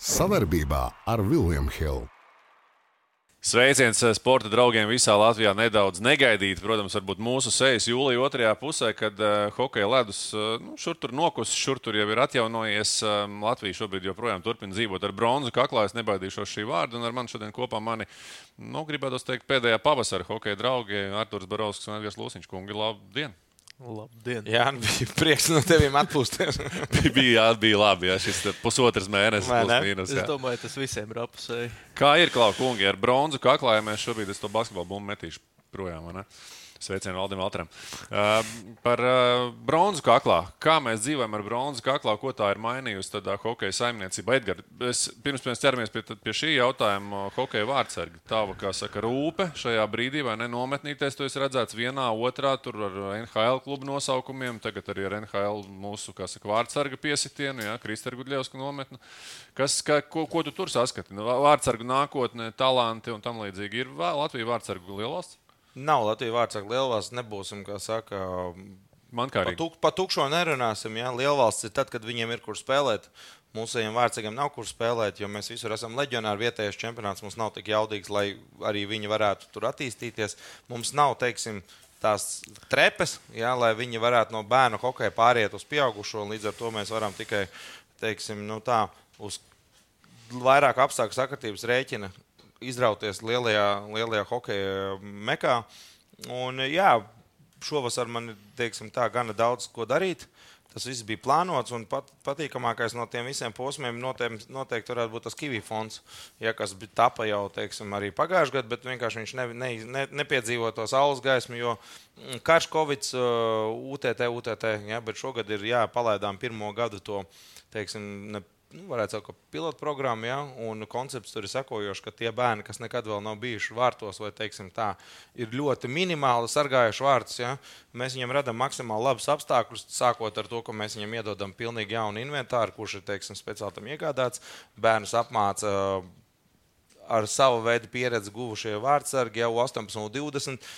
Savarbībā ar Vilniņu Hildu. Sveiciens eh, sporta draugiem visā Latvijā. Nedaudz negaidīti, protams, varbūt mūsu sejas jūlijā otrajā pusē, kad uh, hokeja ledus uh, nu, šur tur nokus, šur tur jau ir atjaunojies. Uh, Latvija šobrīd joprojām turpina dzīvot ar bronzu kaklā. Es nebaidīšos šī vārda, un ar mani šodien kopā mani, nu, gribētu teikt, pēdējā pavasara hokeja draugi Arturs Barovskis un Edgars Lūsiņš. Kungi, labdien! Labdien! Jā, nu, bija prieks no tevis atpūsties. bija, jā, bija labi. Jā, šis pusotrs mēnesis, plus mīnus. Jā. Es domāju, tas visiem ir apusēji. Kā ir, Klau, kungi, ar bronzu kaklā, ja mēs šobrīd to basketbolu bumbu metīšu projām? Sveicienu Valdim Valtram. Uh, par uh, bronzu kaklā. Kā mēs dzīvojam ar bronzu kaklā, ko tā ir mainījusi tādā hokeja saimniecībā? Edgars, pirms mēs ķeramies pie, pie šī jautājuma, hokeja vārdsargi. Tava, kā saka, rūpe šajā brīdī, vai ne nometnīties, to es redzēts vienā, otrā, tur ar NHL klubu nosaukumiem, tagad arī ar NHL mūsu, kā saka, vārdsarga piesitienu, jā, Kristēra Gudļevska nometnu. Kas, kā, ko, ko tu tur saskati? Nu, vārdsargu nākotne, talanti un tam līdzīgi. Ir Latvija vārdsargu lielvalsts? Nav Latvijas vārds, ka lielvalsts nebūsim, kā saka. Man kā arī. Pa, tuk, pa tukšo nerunāsim. Ja? Lielvalsts ir tad, kad viņiem ir kur spēlēt. Mūsējiem vārdsargiem nav kur spēlēt, jo mēs visur esam leģionāri. Vietējais čempionāts mums nav tik jaudīgs, lai arī viņi varētu tur attīstīties. Mums nav, teiksim, tās trepes, ja, lai viņi varētu no bērnu hokeja pāriet uz pieaugušo. Līdz ar to mēs varam tikai, teiksim, nu tā, uz vairāk apstākļu sakritības rēķina izrauties lielajā, lielajā hokeja mekā. Un, jā, šovasar man ir gana daudz ko darīt. Tas viss bija plānots, un pat, patīkamākais no tiem visiem posmiem noteikti, noteikti varētu būt tas Kiwi fonds, ja, kas bija tapa jau teiksim, pagājušajā gadā, bet vienkārši viņš ne, ne, ne, nepiedzīvo to saules gaismu, jo mm, karš, Covid, UTT, UTT, ja, bet šogad ir jāpalaidām pirmo gadu to teiksim, nu, varētu teikt, pilotu programma, ja, un koncepts tur ir sekojošs, ka tie bērni, kas nekad vēl nav bijuši vārtos, vai teiksim, tā, ir ļoti minimāli sargājuši vārtus, ja, mēs viņiem radām maksimāli labus apstākļus, sākot ar to, ka mēs viņiem iedodam pilnīgi jaunu inventāru, kurš ir teiksim, speciāli tam iegādāts. Bērnus apmāca ar savu veidu pieredzi guvušie vārdsargi jau 18 un 20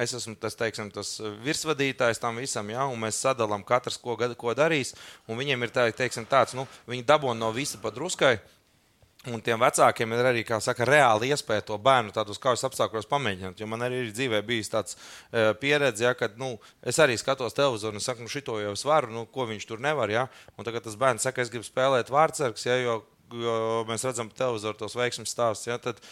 es esmu tas, teiksim, tas virsvadītājs tam visam, ja, un mēs sadalām katrs, ko, ko darīs. Viņiem ir tā, teiksim, tāds, nu, viņi dabūna no visa pa druskai. Un tiem vecākiem ir arī, saka, reāli iespēja to bērnu tādos kaujas apstākļos pamēģināt. Jo man arī ir dzīvē bijis tāds uh, pieredze, ja, kad nu, es arī skatos televizoru un saku, nu, šito jau es varu, nu, ko viņš tur nevar. Ja? Un tagad tas bērns saka, es gribu spēlēt vārdsargs, ja, jo, jo mēs redzam televizoru tos veiksmības stāstus. Ja, tad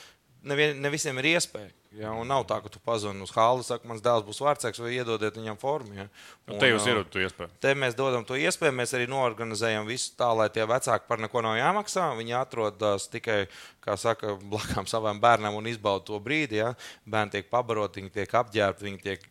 nevien, ne visiem ir iespēja. Ja, un nav tā, ka tu pazvani uz hālu, saka, mans dēls būs vārdsargs, vai iedodiet viņam formu. Ja. Un, un te jūs ierodat to iespēju. Te mēs dodam to iespēju. Mēs arī noorganizējam visu tā, lai tie vecāki par neko nav jāmaksā. Viņi atrodas tikai, kā saka, blakām saviem bērniem un izbauda to brīdi. Ja. Bērni tiek pabaroti, viņi tiek apģērbti, viņi tiek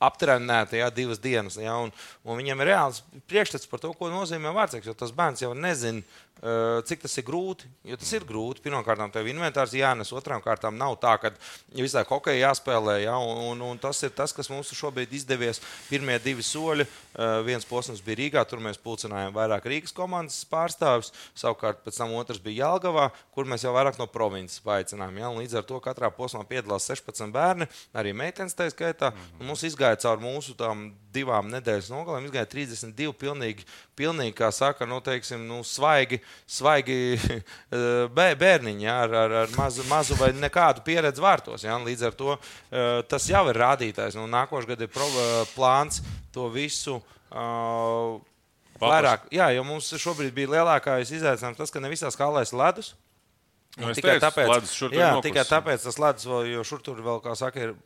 aptrenēti ja, divas dienas. Ja, un, un viņiem ir reāls priekšstats par to, ko nozīmē vārdsargs. Jo tas bērns jau nezina cik tas ir grūti. Jo tas ir grūti. Pirmkārt, tev inventārs jānes, otrām kārtām nav tā, ka visā hokeja jāspēlē. Ja, un, un, un tas ir tas, kas mums šobrīd izdevies. Pirmie divi soļi. Uh, viens posms bija Rīgā, tur mēs pulcinājām vairāk Rīgas komandas pārstāvjus. Savukārt, pēc tam otrs bija Jālgavā, kur mēs jau vairāk no provinces paaicinājām. Ja, līdz ar to katrā posmā piedalās 16 bērni, arī meitenes tā skaitā. Mm -hmm. Mums izgāja cauri mūsu divām nedēļas nogalēm, izgāja 32 pilnīgi, pilnīgi kā saka, nu, teiksim, nu, svaigi svaigi eh, bērniņi ja, ar, ar, ar mazu, mazu vai nekādu pieredzi vārtos. Ja, līdz ar to eh, tas jau ir rādītājs. Nu, Nākošais gads ir eh, plāns to visu. Uh, vairāk, jā, jo mums šobrīd bija lielākais izaicinājums tas, ka ne visās skalēs ledus. Nu, tikai, teicu, tāpēc, jā, tikai tāpēc tas ledus, vēl, jo šur tur vēl, kā saka, ir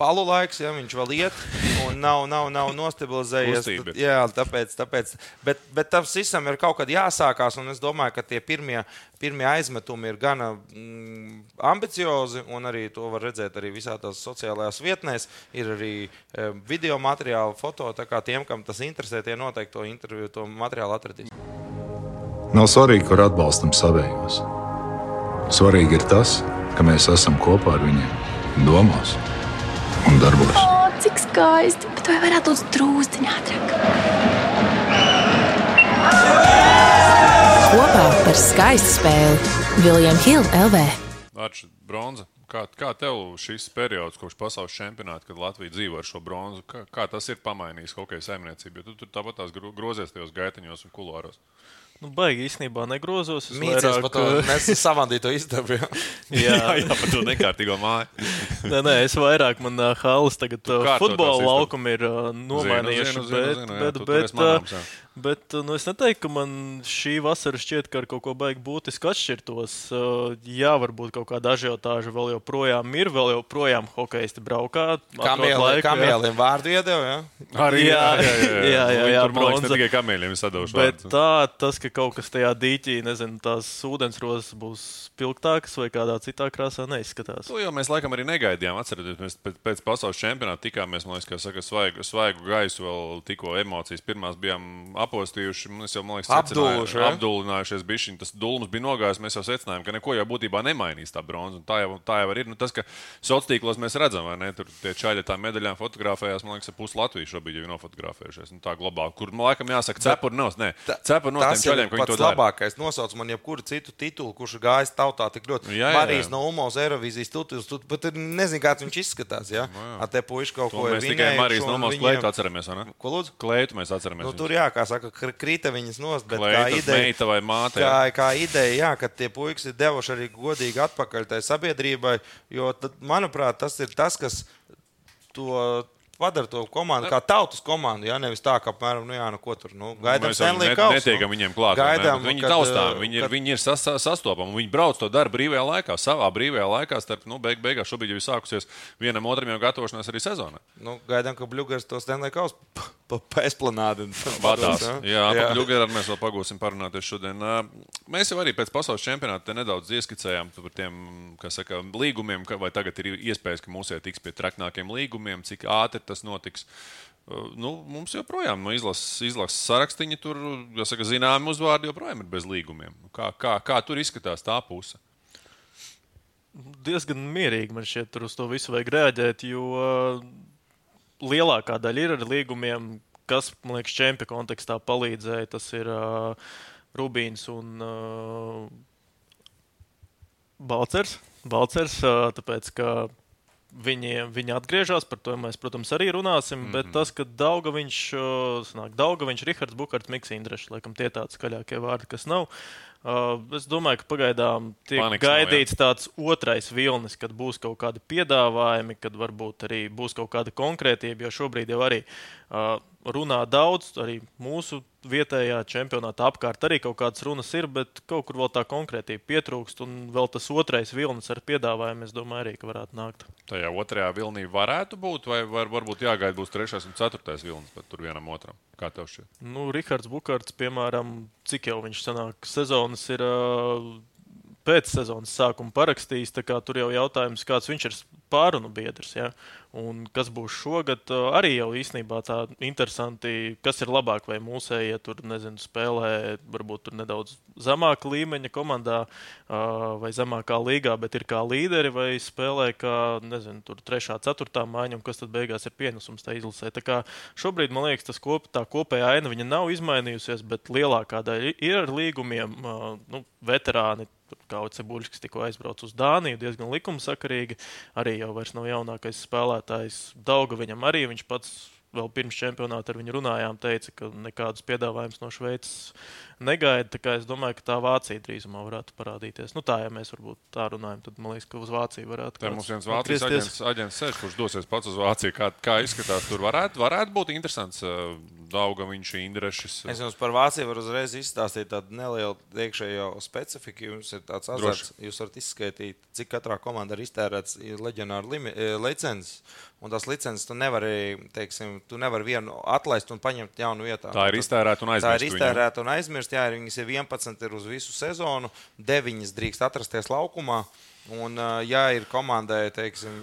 palu laiks, ja viņš vēl iet un nav, nav, nav nostabilizējies. Tad, jā, tāpēc, tāpēc, bet, bet tam visam ir kaut kad jāsākās, un es domāju, ka tie pirmie, pirmie aizmetumi ir gana mm, ambiciozi, un arī to var redzēt arī visā tās sociālajās vietnēs. Ir arī e, video materiāli, foto, tā kā tiem, kam tas interesē, tie noteikti to interviju, to materiālu atradīs. Nav svarīgi, kur atbalstam savējos. Svarīgi ir tas, ka mēs esam kopā ar viņiem domās un darbos. O, cik skaisti! Bet vai varētu būt drūzdiņā ātrāk? Kopā par skaistu spēli Viljams Hilde LV. Vārds bronza. Kā, kā tev šis periods, kopš pasaules čempionāta, kad Latvija dzīvo ar šo bronzu, kā, kā tas ir pamainījis hokeja saimniecību? Jo tu tur tāpat tās grozies tajos gaitiņos un kulāros. Nu, baigi īstenībā negrozos. Vairāk, par to eh, nes- savādīto istabu. jā. Jā, jā, par to nekārtīgo māju. nē, nē, es vairāk man uh, halas tagad uh, futbola laukumi ir uh, nomainījuši. zinu, zinu, bet, zinu, jā, bet, tu bet, esi manāms, jā. Bet uh, nu, es neteiktu, ka man šī vasara šķiet, ka ar kaut ko baigi būtiski atšķirtos. Uh, jā, varbūt kaut kāda ažiotāža vēl joprojām ir, vēl joprojām hokeisti braukā. jā. Kamēliem vārdu iedeva. jā? Arī Jā, jā, jā, Viņi jā, tur, man liekas, ne bronza. tikai kamēļiem ir sadūruši. Bet vārdus. tā, tas, ka kaut kas tajā dīķī, nezinu, tās ūdensrozes būs spilgtākas vai kādā citā krāsā, neizskatās. To jau mēs laikam arī negaidījām. Atcerieties, mēs pēc, pēc pasaules čempionāta tikāmies, man liekas, saka, svaigu, svaigu gaisu, vēl tikko emocijas pirmās bijām apostījuši. Mēs jau, man liekas, ja? apdulinājušies bišķiņi. Tas dulums bija nogājis, mēs jau secinājām, ka neko jau būtībā nemainīs tā bronza. Tā jau, tā jau ir. Nu, tas, ka sociālos tīklos mēs redzam, vai ne? Tur tie čaļi tām medaļām fotografējās, man liekas, pus Latvijas šobrīd jau ir nofotografējušies. Nu, tā globāli, kur, man laikam, jāsaka, cepuri nos. Nē, cepuri nos Tas tiem čaļiem, ka viņi to dara. labākais. Nosauc man jebkuru citu titulu, kurš ir gājis tautā tik ļoti. Jā, jā, jā. Marijas no Umas, Eirovīzijas tituls. Tu pat nezini, kāds viņš izskatās. Ja? Ar te puiši kaut ko ir mēs tikai Marijas nomos viņiem- kleitu atceramies, vai ne? Ko lūdzu? Kleitu mēs atceramies. Nu, tur jā, kā saka, kr- krita viņas nost, bet kā Kleitas ideja. meita vai māte. Kā, kā ideja, jā, ka tie puikas ir devuši arī godīgi atpakaļ tai sabiedrībai, jo, tad, manuprāt, tas ir tas, kas to padara to komandu kā tautas komandu. Jā, nevis tā, ka, apmēram, nu, jā, nu, ko tur nu, gaidām. Mēs jau Stanley net, netiekam nu. viņiem klāt. Gaidām, Viņi ir kad, taustām, eh, viņi ir, kad- viņi ir sas, sastopami. Viņi brauc to darbu brīvajā laikā, savā brīvajā laikā. Starp, nu, beig, beigās šobrīd jau ir sākusies vienam otram jau gatavošanās arī sezonai. Nu, gaidām, ka Bluegers to Stanley Kausu pa, pa esplanādi pados, Jā, jā. par Ļugaru mēs vēl pagūsim parunāties šodien. Mēs jau arī pēc pasaules čempionāta nedaudz ieskicējām par tiem kā saka, līgumiem, vai tagad ir iespējas, ka mūsu tiks pie traknākiem līgumiem, cik ātri tas notiks. Ā, Nu, mums joprojām no izlases, izlases sarakstiņa tur, kā saka, zināmi uzvārdi joprojām ir bez līgumiem. Nu, Kā, kā, kā tur izskatās tā puse? diezgan mierīgi man šķiet, tur uz to visu vajag reaģēt, jo uh, lielākā daļa ir ar līgumiem, kas, man liekas, čempionu kontekstā palīdzēja. Tas ir uh, Rubīns un uh, Balcers. Balcers uh, tāpēc, ka viņi, viņi atgriežas, par to mēs, protams, arī runāsim. Mm -hmm. Bet tas, ka Dauga viņš, uh, sanāk, Dauga viņš, Rihards Bukārts, Mikls Indrešs, laikam tie tādi skaļākie vārdi, kas nav. Uh, es domāju, ka pagaidām tiek Panikas nav, jā. gaidīts tāds otrais vilnis, kad būs kaut kādi piedāvājumi, kad varbūt arī būs kaut kāda konkrētība, jo šobrīd jau arī uh, runā daudz, arī mūsu vietējā čempionāta apkārt arī kaut kādas runas ir, bet kaut kur vēl tā konkrētība pietrūkst, un vēl tas otrais vilnis ar piedāvājumu, es domāju, arī varētu nākt. Tajā otrajā vilnī varētu būt, vai var, varbūt jāgaida būs trešais un ceturtais vilnis, bet tur vienam otram. Kā tev šķiet? Nu, Rihards Bukārts, piemēram, cik jau viņš sanāk, sezonas ir uh, pēc sezonas sākuma parakstījis. Tur jau jautājums, kāds viņš ir pārunu biedrs. Ja? Un kas būs šogad, arī jau īstenībā tā interesanti, kas ir labāk, vai mūsējie tur, nezinu, spēlē varbūt tur nedaudz zemāka līmeņa komandā vai zemākā līgā, bet ir kā līderi, vai spēlē kā, nezinu, tur trešā, ceturtā mājiņa, un kas tad beigās ir pienesums tā izlasē. Tā kā šobrīd, man liekas, tas kop, tā kopējā aina viņa nav izmainījusies, bet lielākā daļa ir ar līgumiem, nu, veterāni. Kā Cebuļs, kas tikko aizbrauca uz Dāniju, diezgan likumsakarīgi. Arī jau vairs nav jaunākais spēlētājs. Dauga viņam arī viņš pats vēl pirms čempionāta ar viņu runājām, teica, ka nekādus piedāvājumus no Šveices negaida. Es domāju, ka tā Vācija drīzumā varētu parādīties. Nu, tā, ja mēs varbūt tā runājam, tad man liekas, ka uz Vāciju varētu. Tā kāds mums viens Vācijas aģents, aģents sēž, kurš dosies pats uz Vāciju. Kā, kā izskatās, tur varētu, varētu būt interesants uh, Dauga, viņš ir Indrešs. Es jums par Vāciju varu uzreiz izstāstīt tādu nelielu iekšējo specifiku. Jums ir tāds azarts, jūs varat izskaidrot, cik katrā komandā ir iztērēts leģionāra limi- eh, licences. Un tās licences tu nevari, teiksim, tu nevari vienu atlaist un paņemt jaunu vietā. Tā ir iztērēta un Tā ir aizmirsta. iztērēta un aizmirsta. Jā, viņas ir 11 ir uz visu sezonu, 9 drīkst atrasties laukumā. Un, ja ir komandai teiksim,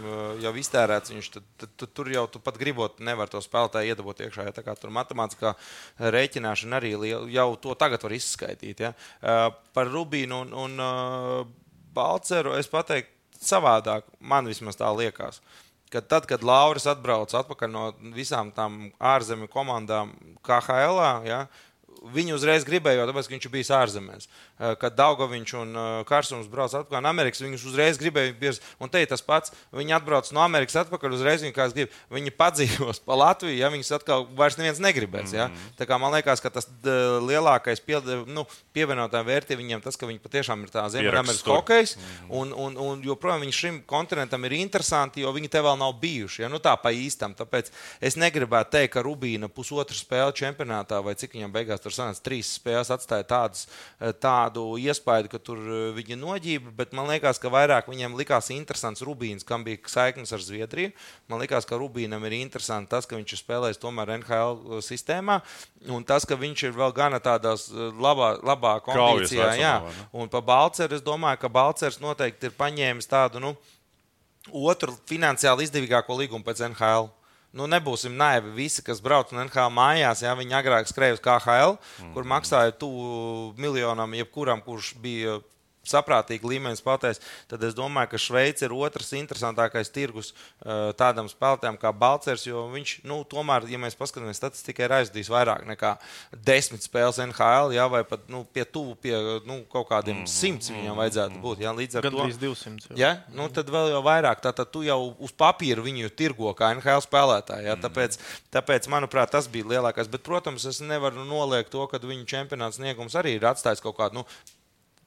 jau iztērēts, viņš, tad, tad, tad tur jau tu pat gribot, nevar to spēlētāju iedabūt iekšā. Ja, tā kā tur matemātiskā rēķināšana arī liela, jau to tagad var izskaidrot. Ja. Par Rubīnu un, un Balceru es pateiktu savādāk. Man vismaz tā liekas. Ka tad, kad Lauris atbrauc atpakaļ no visām tām ārzemju komandām, KHL, ja, Viņi uzreiz gribēja, jo tāpēc, viņš bijis ārzemēs. Eh, kad Daugaviņš un eh, Kārsons brauc atpakaļ no Amerikas, viņus uzreiz gribēja. Bies, un te ir tas pats. Viņi atbrauc no Amerikas atpakaļ, uzreiz viņi kā grib. Viņi padzīvos pa Latviju, ja viņus atkal vairs neviens negribēs. Ja? Mhm. Tā kā man liekas, ka tas lielākais pie, nu, pievienotā vērtība viņiem tas, ka viņi patiešām ir tā Ziemeļamerikas hokejs. Un, un, un joprojām viņi šim kontinentam ir interesanti, jo viņi te vēl nav bijuši. Ja? Nu, tā pa īstam. Tāpēc es negribētu teikt, ka Rubīna pusotru spēli čempionātā vai cik viņam beigās tur sanāca trīs spēles atstāja tādas, eh, tādu iespēju, ka tur eh, viņi noģība. Bet man liekas, ka vairāk viņiem likās interesants Rubīns, kam bija saiknes ar Zviedriju. Man liekas, ka Rubīnam ir interesanti tas, ka viņš ir spēlējis tomēr NHL sistēmā. Un tas, ka viņš ir vēl gana tādā labā, labā Kaujas kondīcijā. vecumā, Jā. Un par Balceru es domāju, ka Balcers noteikti ir paņēmis tādu. Nu, otru finansiāli izdevīgāko līgumu pēc NHL. Nu, nebūsim naivi. Visi, kas brauc no NHL mājās, ja viņi agrāk skrēja uz KHL, mm. kur maksāja tuvu miljonam, jebkuram, kurš bija saprātīgi līmenis spēlētājs, tad es domāju, ka Šveice ir otrs interesantākais tirgus uh, tādam spēlētājam kā Balcers, jo viņš, nu, tomēr, ja mēs paskatāmies statistikai, ir aizdījis vairāk nekā desmit spēles NHL, jā, vai pat nu, pie tuvu pie nu, kaut kādiem simts viņam vajadzētu būt. Jā, līdz ar Gan to arī 200. jau. Ja? Nu, tad vēl jau vairāk. Tātad tu jau uz papīra viņu tirgo kā NHL spēlētāju. Ja? Tāpēc, tāpēc, manuprāt, tas bija lielākais. Bet, protams, es nevaru noliegt to, ka viņu čempionāts sniegums arī ir atstājis kaut kādu. Nu,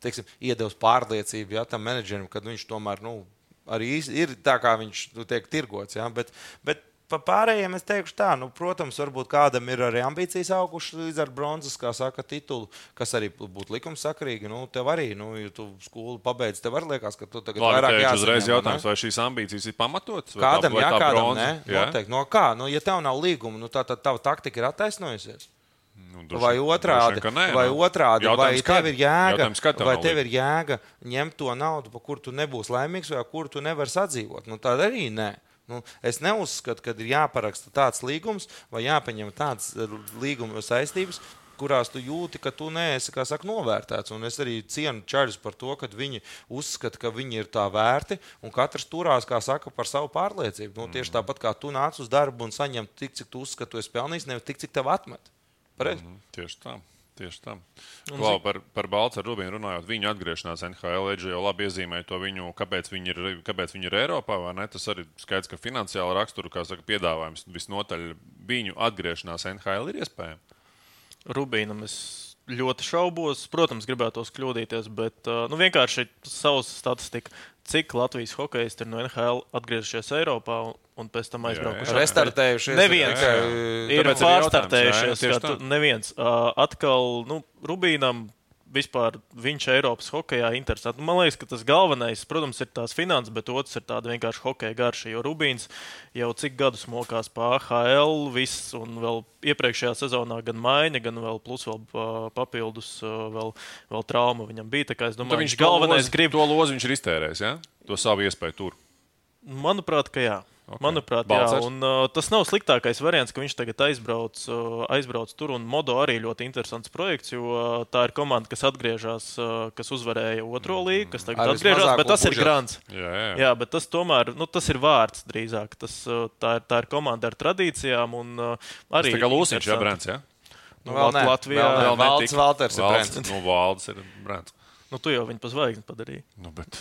Teiksim, iedevis pārliecību ja, tam menedžerim, ka viņš tomēr nu, arī ir tā, kā viņš nu, tiek tirgots. Ja? Bet, bet par pārējiem es teikšu tā, nu, protams, varbūt kādam ir arī ambīcijas augušas līdz ar bronzas, kā saka, titulu, kas arī būtu likumsakarīgi. Nu, tev arī, nu, ja tu skolu pabeidz, tev arī liekas, ka tu tagad Labi, vairāk uzreiz jāsaņem, ne? jautājums, vai šīs ambīcijas ir pamatotas? Kādam, tā- jā, tā kādam, bronza? nē, Jā? noteikti. No kā? Nu, ja tev nav līguma, nu, tā tad tava taktika ir attaisnojusies. Nu, droši Vai otrādi, ka nē, vai, nu. otrādi vai Jautājums, kad? tev ir jēga, vai tev ir jēga ņemt to naudu, par kuru tu nebūsi laimīgs, vai ar kuru tu nevari sadzīvot? Nu, tā arī nē. Nu, es neuzskatu, ka ir jāparaksta tāds līgums vai jāpaņem tāds eh, līguma saistības, kurās tu jūti, ka tu neesi kā saka, novērtēts. Un es arī cienu Čārļus par to, ka viņi uzskata, ka viņi ir tā vērti un katrs turās kā saka, par savu pārliecību. Nu, tieši tāpat kā tu nāc uz darbu un saņem tik, cik tu uzskati, tu esi pelnījis, nevis tik, cik tev atmet. Pareizi? Mhm, Tieši tā. Tieši tā. Klau, par, par Balčūsku Rubīnu runājot, viņa atgriešanās NHL Edge jau labi iezīmēja to viņu, kāpēc viņi ir, kāpēc viņi ir Eiropā. Tas arī skaidrs, ka finansiāla rakstura, kā saka, piedāvājums visnotaļ viņu atgriešanās NHL ir iespējams. Rubīnam es ļoti šaubos. Protams, gribētos kļūdīties, bet uh, nu, vienkārši savs statistika, cik Latvijas hokeisti ir no NHL atgriezušies Eiropā un, pēc tam aizbraukuši. Restartējušies. Neviens. tikai, Ir Tāpēc arī pārstartējušies. jā, jā. Neviens. Atkal, nu, Rubīnam. Vispār viņš Eiropas hokeja interesanti. Nu, Man liekas, ka tas galvenais, protams, ir tās finanses, bet otrs ir tāda vienkārši hokeja garša. Jo Rubīns jau cik gadus mokās pa AHL, viss, un vēl iepriekšējā sezonā gan maiņa, gan vēl plus vēl papildus uh, vēl, vēl trauma viņam bija. Tā kā es Tad domāju, viņš galvenais to grib. To lozi viņš ir iztērējis, ja? to savu iespēju tur. Manuprāt, ka jā. Ok. Okay. Manuprāt, Balcers? jā. Un, uh, tas nav sliktākais variants, ka viņš tagad aizbrauc, uh, aizbrauc tur. Un Modo arī ļoti interesants projekts, jo uh, tā ir komanda, kas atgriežas, uh, kas uzvarēja otro līgu, kas tagad Ar atgriežas, bet tas ir budžetu. grants. Jā, jā. Jā, bet tas tomēr nu, tas ir vārds drīzāk. Tas, uh, tā, ir, tā ir komanda ar tradīcijām un uh, Tas arī tā kā Lūsiņš, jā, interesanti. Brents. Ja? Nu, vēl nē, Latvijā vēl vēl Valds ir Valds, Brents. nu, Valds ir Brents. Nu, tu jau viņu pa zvaigzni padarīji. Nu, bet.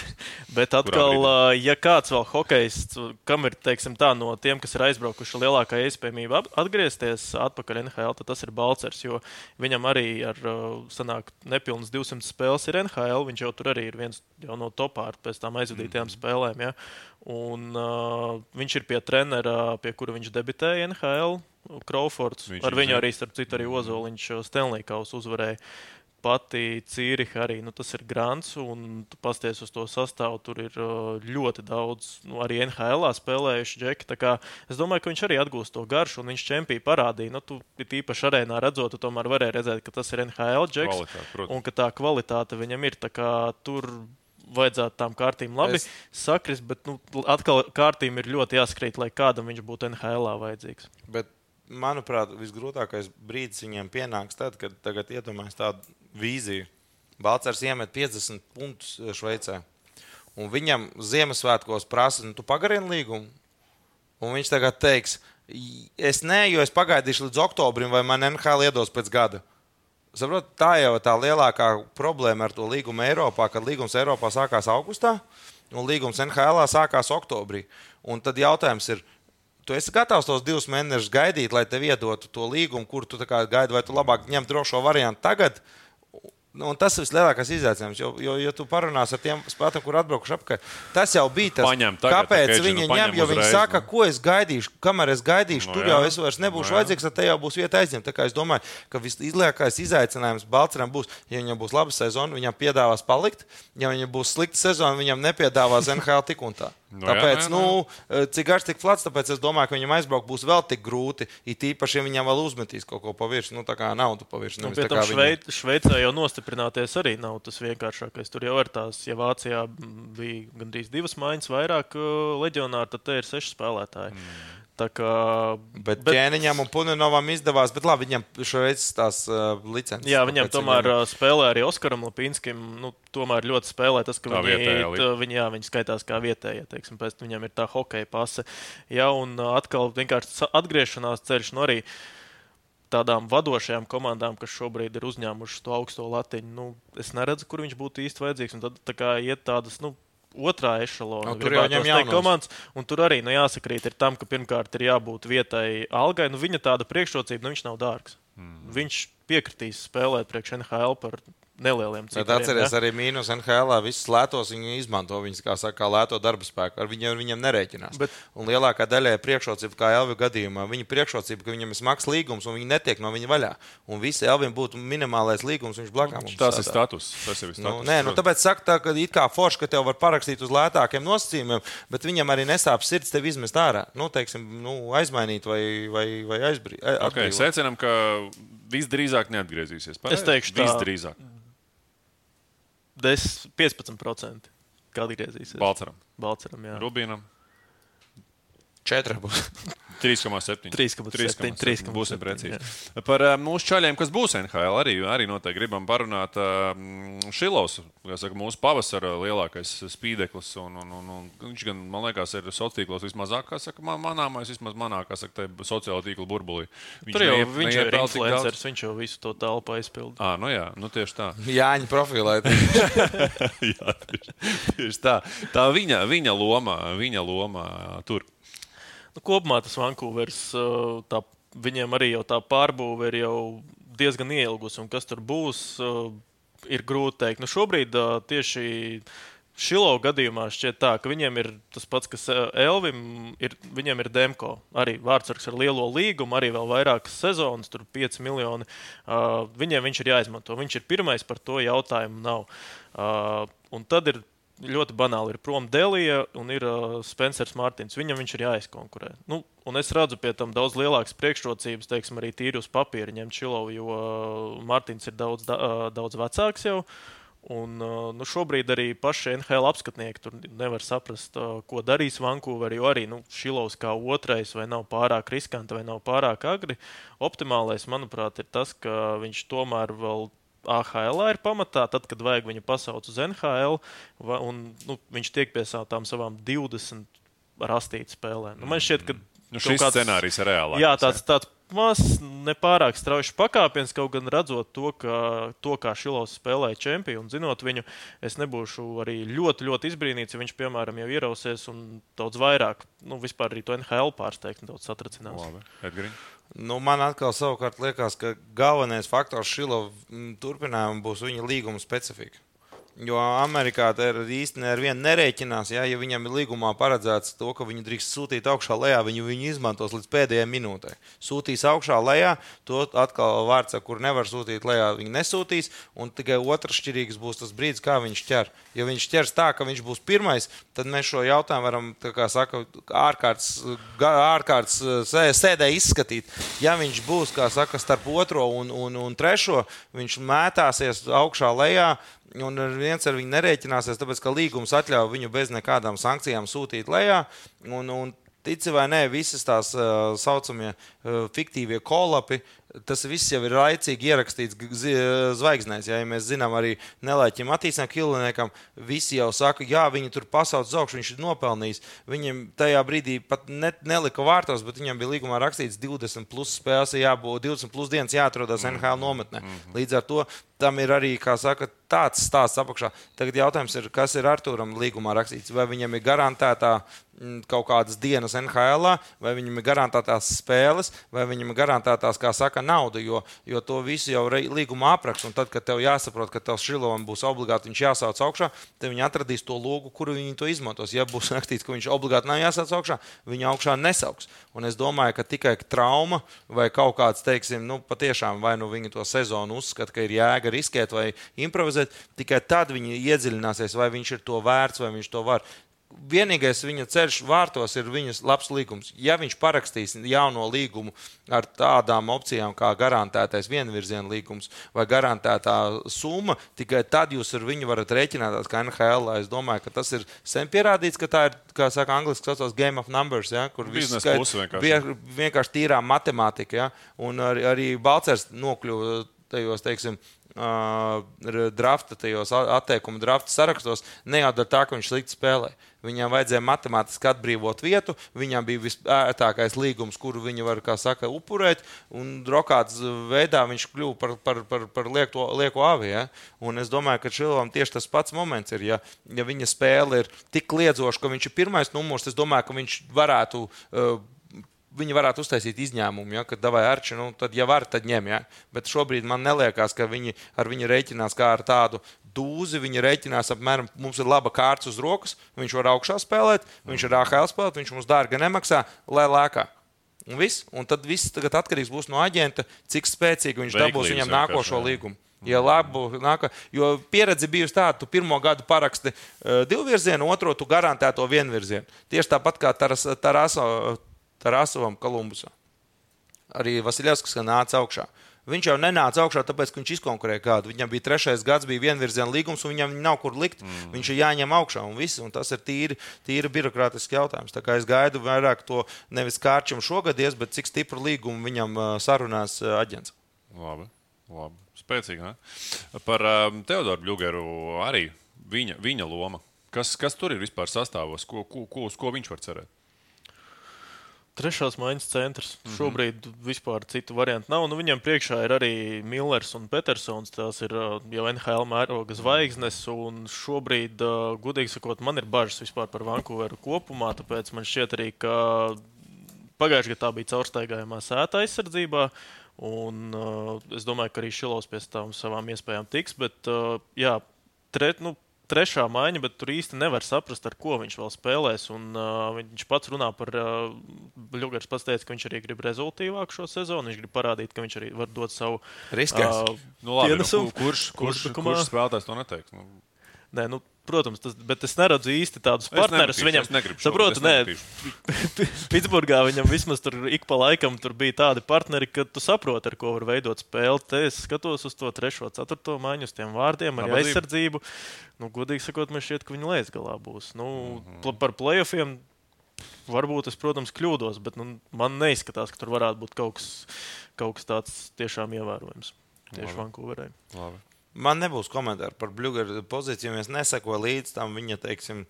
Bet atkal, ja kāds vēl hokejs, kam ir teiksim, tā, no tiem, kas ir aizbraukuši, lielākā iespējamība atgriezties atpakaļ NHL, tad tas ir Balčers. Jo viņam arī ar sanāk, nepilnas 200 spēles ir NHL. Viņš jau tur arī ir viens jau no topā ar pēc tam aizvadītajām mm. spēlēm. Ja? Un, uh, viņš ir pie trenera, pie kura viņš debitēja NHL. Crawfords. Viņš ar viņu arī, starp citu, arī Ozoliņš Stanley Kausu uzvarēja pati Cīriha arī. Nu, tas ir grants, un tu pasties uz to sastāvu. Tur ir uh, ļoti daudz, nu, arī NHL spēlējuši džeki. Es domāju, ka viņš arī atgūst to garšu, un viņš čempionā parādīja. Nu, tu īpaši arēnā redzot, tu tomēr varēji redzēt, ka tas ir NHL džeks. Kvalitāte. Un ka tā kvalitāte viņam ir. tā kā Tur vajadzētu tām kārtīm labi Es- es... sakrist, bet nu, atkal kārtīm ir ļoti jāskrīt, lai kādam viņš būtu NHL vajadzīgs. Bet, manuprāt, visgrūtākais brīdis viņiem pienāks tad, kad tagad iedomājas tādu vīziju. Balčers iemet 50 punktus eh, Šveicē. Un viņam Ziemassvētkos prasa, nu, tu pagarini līgumu. Un viņš tagad teiks, "I- es nē, jo es pagaidīšu līdz oktobrim, vai man NHL iedos pēc gada. saprot, tā jau ir tā lielākā problēma ar to līgumu Eiropā, kad līgums Eiropā sākās augustā un līgums NHL sākās oktobrī. Un tad jautājums ir, tu esi gatavs tos divus mēnešus gaidīt, lai tev iedotu to līgumu, kur tu gaidi, vai tu labāk ņem drošo variantu tagad. Nu, tas ir vislielākais izaicinājums, jo, jo, ja tu parunāsi ar tiem spēkiem, kur atbraukuši apkārt, tas jau bija tas, Paņem tagad, kāpēc nu, viņi ņem. Jo viņi uzreiz, saka, nu. ko es gaidīšu, kamēr es gaidīšu, Nu tur jau es vairs nebūšu Nu jā. vajadzīgs, tad te jau būs vieta aizņemta. Tā kā Es domāju, ka vislielākais izaicinājums Balčūskam būs, ja viņam būs laba sezona, viņam piedāvās palikt, ja viņam būs slikta sezona, viņam nepiedāvās NHL tik un tā. Nu jā, Tāpēc, jā, jā. nu, cik garš, tik flats, tāpēc es domāju, ka viņam aizbraukt būs vēl tik grūti. It īpaši, ja viņam vēl uzmetīs kaut ko pa virsmu, nu, tā kā naudu pa virsmu. Nu, tā tam kā viņam- Šveic, Šveicē jau nostiprināties arī nav tas vienkāršākais. Tur jau ir tās, ja Vācijā bija gandrīz divas maiņas vairāk uh, leģionāri, tad te ir seši spēlētāji. Mm. Kā, Bet, bet ķēniņam un Puninovam izdevās, bet labi, viņam šoreiz tās uh, licences. Jā, viņam tomēr viņam... spēlē arī Oskaram Lapinskim. Nu, tomēr ļoti spēlē tas, ka Tā viņi, vietējā viņi, jā, viņi skaitās kā vietējie. Teiksim, pēc tam viņam ir tā hokeja pase. Jā, un atkal vienkārši atgriešanās ceļš. Nu, arī tādām vadošajām komandām, kas šobrīd ir uzņēmušas to augsto latiņu, nu, es neredzu, kur viņš būtu īsti vajadzīgs. Un tad tā kā iet tādas. Nu, Otrā ešalona. Nu, tur jau ņem jaunos. komandas, un tur arī nu, jāsakrīt ir tam, ka pirmkārt ir jābūt vietai algai. Nu, viņa tāda priekšrocība, nu, viņš nav dārgs. Mm. Viņš piekritīs spēlēt priekš NHL par nelieliem Bet cipariem. atcerieties, ja? arī mīnus NHL. Visus lētos viņi izmanto. Viņus, kā saka, kā lēto darba spēku. Ar viņiem, viņiem nerēķinās. Bet-. Un lielākā daļa ir priekšrocība, kā Elvis gadījumā. Viņa priekšrocība, ka viņam ir smags līgums un viņi netiek no viņa vaļā. Un visi Elvim būtu minimālais līgums, viņš blakām Tas ir status. Tas ir Nu, status. nē, nu, tāpēc saka, tā, ka it kā forši, ka tev var parakstīt uz lētākiem nosacījumiem, bet viņam arī nesāp sirds tevi izmest ārā. Nu, teiksim, nu, aizmainīt vai, vai, vai aizbrīvot. Okay, secinām, ka visdrīzāk neatgriezīsies. Pareizi? Es teikšu tā. Visdrīzāk. 10, 15%. Kad atgriezīsies? Balceram, Balceram, jā. Rubīnam. Četri būs. 3,7. 3,7, 3,7, Būsim precīzi. Par uh, mūsu čaļiem, kas būs NHL, arī, arī noteikti gribam parunāt. Uh, Šilovs, kā saka, mūsu pavasara lielākais spīdeklis. Un, un, un, un viņš gan, man liekas, ir sociālos tīklos vismazāk, kā saka, man- manāmais, vismaz manā, kā saka, tajā sociālo tīklu burbulī. Tur jau neiep- viņš ir influenceris, viņš jau visu to telpu aizpildīja. Ah, nu jā, nu tieši tā. Jāņa profilē. jā, tieši, tieši tā. Tā viņa, viņa loma, viņa loma tur. Nu, kopumā tas Vankūvers, uh, tā, viņiem arī jau tā pārbūve ir jau diezgan ilgus, un kas tur būs, uh, ir grūti pateikt. Nu, šobrīd uh, tieši Šilo gadījumā šķiet tā, ka viņiem ir tas pats, kas Elvim, ir, viņiem ir Demko. Arī vārdsargs ar lielo līgumu, arī vēl vairākas sezonas, tur 5 miljoni. Uh, viņiem viņš ir jāizmanto. Viņš ir pirmais, par to jautājumu nav. Uh, un tad ir ļoti banāli. Ir prom Delija un ir uh, Spencers Mārtiņš. Viņam viņš ir jāizkonkurē. Nu, un es redzu pie tam daudz lielākas priekšrocības, teiksim, arī tīri uz papīra ņemt Čilovu, jo uh, Mārtiņš ir daudz, da, uh, daudz vecāks jau. Un, uh, nu, šobrīd arī paši NHL apskatnieki tur nevar saprast, uh, ko darīs Vankūverī. Jo arī nu, Šilovs kā otrais, vai nav pārāk riskanti, vai nav pārāk agri. Optimālais, manuprāt, ir tas, ka viņš tomēr vēl AHL ir pamatā, tad, kad vajag viņu pasaukt uz NHL, un nu, viņš tiek pie tām savām 20 rastītas spēlēm. Nu, man šķiet, ka Nu, kaut šis scenārijs ir reāls. Jā, tāds, tāds mazs, nepārāk strauji pakāpiens, kaut gan redzot to, ka, to kā Šilovs spēlēja čempionu, zinot viņu, es nebūšu arī ļoti, ļoti izbrīnīts, ja viņš, piemēram, jau ierausies un daudz vairāk, nu, vispār arī to NHL pārsteigt un daudz satracinās. Labi, Edgariņ. Nu, man atkal savukārt liekas, ka galvenais faktors Šilo turpinājumam būs viņa līguma specifika. Jo Amerikā ar vienu nerēķinās. Ja, ja viņam ir līgumā paredzēts to, ka viņu drīkst sūtīt augšā lejā, viņu, viņu izmantos līdz pēdējai minūtei. Sūtīs augšā lejā, to atkal vārds, kur nevar sūtīt lejā, viņi nesūtīs. Un tikai otrs šķirīgs būs tas brīdis, kā viņš ķer. Ja viņš ķers tā, ka viņš būs pirmais, tad mēs šo jautājumu varam, kā saka, ārkārtas, ārkārtas sē- sēdē izskatīt. Ja viņš būs, kā saka, starp otro un, un, un trešo, viņš mētāsies augšā lejā. Un ar viens ar viņu nerēķināsies, tāpēc ka līgums atļauj viņu bez nekādām sankcijām sūtīt lejā. Un, un Tici vai nē, visas tās uh, saucamie uh, fiktīvie kolapi. Tas viss jau ir laicīgi ierakstīts zvaigznēs. Ja, ja mēs zinām, arī Nelēķim attīstām Kilniekam, visi jau saka, jā, viņi tur pasaules uz augšu, viņš ir nopelnījis. Viņam tajā brīdī pat ne, nelika vārtos, bet viņam bija līgumā rakstīts 20 plus spēles, jābūt 20 plus dienas jāatrodas NHL nometnē. Līdz ar to tam ir arī, kā saka, tāds stāsts apakšā. Tagad jautājums ir, kas ir Arturam līgumā rakstīts? Vai viņam ir garantētā mm, kaut kādas dienas NHL, vai viņam ir garantētās spēles, vai viņam ir garantētās, kā saka, nauda, jo, jo to visu jau līgumā apraksta. Tad, kad tev jāsaprot, ka tev Šilovam būs obligāti jāsauc augšā, tad viņi atradīs to logu, kuru viņi to izmantos. Ja būs rakstīts, ka viņš obligāti nav jāsauc augšā, viņi augšā nesauks. Un es domāju, ka tikai trauma vai kaut kāds, teiksim, nu, patiešām vai nu viņi to sezonu uzskata, ka ir jēga riskēt vai improvizēt, tikai tad viņi iedziļināsies, vai viņš ir to vērts, vai viņš to var. Vienīgais viņa ceļš vārtos ir viņas labs līgums. Ja viņš parakstīs jauno līgumu ar tādām opcijām, kā garantētais vienvirziena līgums vai garantētā summa, tikai tad jūs ar viņu varat rēķināties kā NHL. Es domāju, ka tas ir sen pierādīts, ka tā ir, kā saka, angļuiski saucamais game of numbers, ja, kur viss puse vienkārši. vie- vienkārši tīrā matemātika. Ja, un arī, arī Balcers nokļuva tajos, teiksim, drafta, tajos a- atteikumu drafta sarakstos, ne jau dēļ tā, ka viņš slikti spēlē. Viņam vajadzēja matemātiski atbrīvot vietu, viņam bija visērtākais līgums, kuru viņi var, kā saka, upurēt, un drokāts veidā viņš kļuva par, par, par, par lieko, lieko avi. Ja? Un es domāju, ka Šilovam tieši tas pats moments ir, ja, ja viņa spēle ir tik liedzoša, ka viņš ir pirmais numurs, es domāju, ka viņš varētu. Uh, Viņi varētu uztaisīt izņēmumu, ja, kad vai arči, nu, tad, ja var, tad ņem. Ja. Bet šobrīd man liekas, ka viņi ar viņu rēķinās kā ar tādu dūzi. Viņi rēķinās apmēram, mums ir laba kārta uz rokas, viņš var augšā spēlēt, viņš ir AHL spēlēt, viņš mums dārgi nemaksā, lai lēkā. Un, viss, un tad viss tagad atkarīgs būs no aģenta, cik spēcīgi viņš dabūs Veiklības viņam vienkārši, nākošo jā. līgumu. Ja labu, nāka, jo pieredze bijusi tāda, tu pirmo gadu paraksti uh, divu virzienu, otro tu garantēto vienvirzienu. Tieši tāpat kā Taras, Taraso, Tarasovam Kolumbusam. Arī Vasiljevskis nāca augšā. Viņš jau nenāca augšā, tāpēc, ka viņš izkonkurēja kādu. Viņam bija trešais gads, bija vienvirziena līgums, un viņam nav kur likt. Mm. Viņš ir jāņem augšā, un, viss, un tas ir tīri, tīri birokrātisks jautājums. Tā kā es gaidu vairāk to nevis kārčam šogad, ies, bet cik stipru līgumu viņam sarunās aģents. Labi, labi. spēcīgi. Ne? Par um, Teodoru Blugeru arī viņa, viņa loma. Kas, kas tur ir vispār sastāvos? Ko, ko, ko, uz ko viņš var cerēt? Trešās maiņas centrs. Mm. -hmm. Šobrīd vispār citu variantu nav. Nu, viņam priekšā ir arī Millers un Petersons. Tās ir uh, jau NHL mēroga zvaigznes. un Šobrīd, uh, gudīgi sakot, man ir bažas vispār par Vankūveru kopumā. Tāpēc man šķiet arī, ka pagājušajā gadā tā bija caurstaigājumā sēta aizsardzībā. Un, uh, es domāju, ka arī Šilovs pēc tam savām iespējām tiks. Bet, uh, jā, tre, nu, trešā maiņa, bet tur īsti nevar saprast, ar ko viņš vēl spēlēs. Un, uh, viņš pats runā par, uh, Ļugars pats teica, ka viņš arī grib rezultātīvāku šo sezonu. Viņš grib parādīt, ka viņš arī var dot savu Riskēs. uh, Nu, labi, nu, kurš, kurš, Uzbrukumā. kurš spēlētājs to neteiks? Nu, Nē, nu, protams, tas, bet es neredzu īsti tādus partnerus nemetīšu, viņam. es negribu Saprotu, es nē. Pitsburgā viņam vismaz tur ik pa laikam tur bija tādi partneri, ka tu saproti, ar ko var veidot spēli. Te es skatos uz to trešo, ceturto maiņu, uz tiem vārdiem, ar aizsardzību. Nu, godīgi sakot, man šķiet, ka viņi lēs galā būs. Nu, mm -hmm. Par playoffiem varbūt es, protams, kļūdos, bet nu, man neizskatās, ka tur varētu būt kaut kas, kaut kas tāds tiešām ievērojams. Tieši Vankūverē. Labi. Man nebūs komentāru par Bluegeru pozīciju, jo es nesakoju līdz tam viņa, teiksim,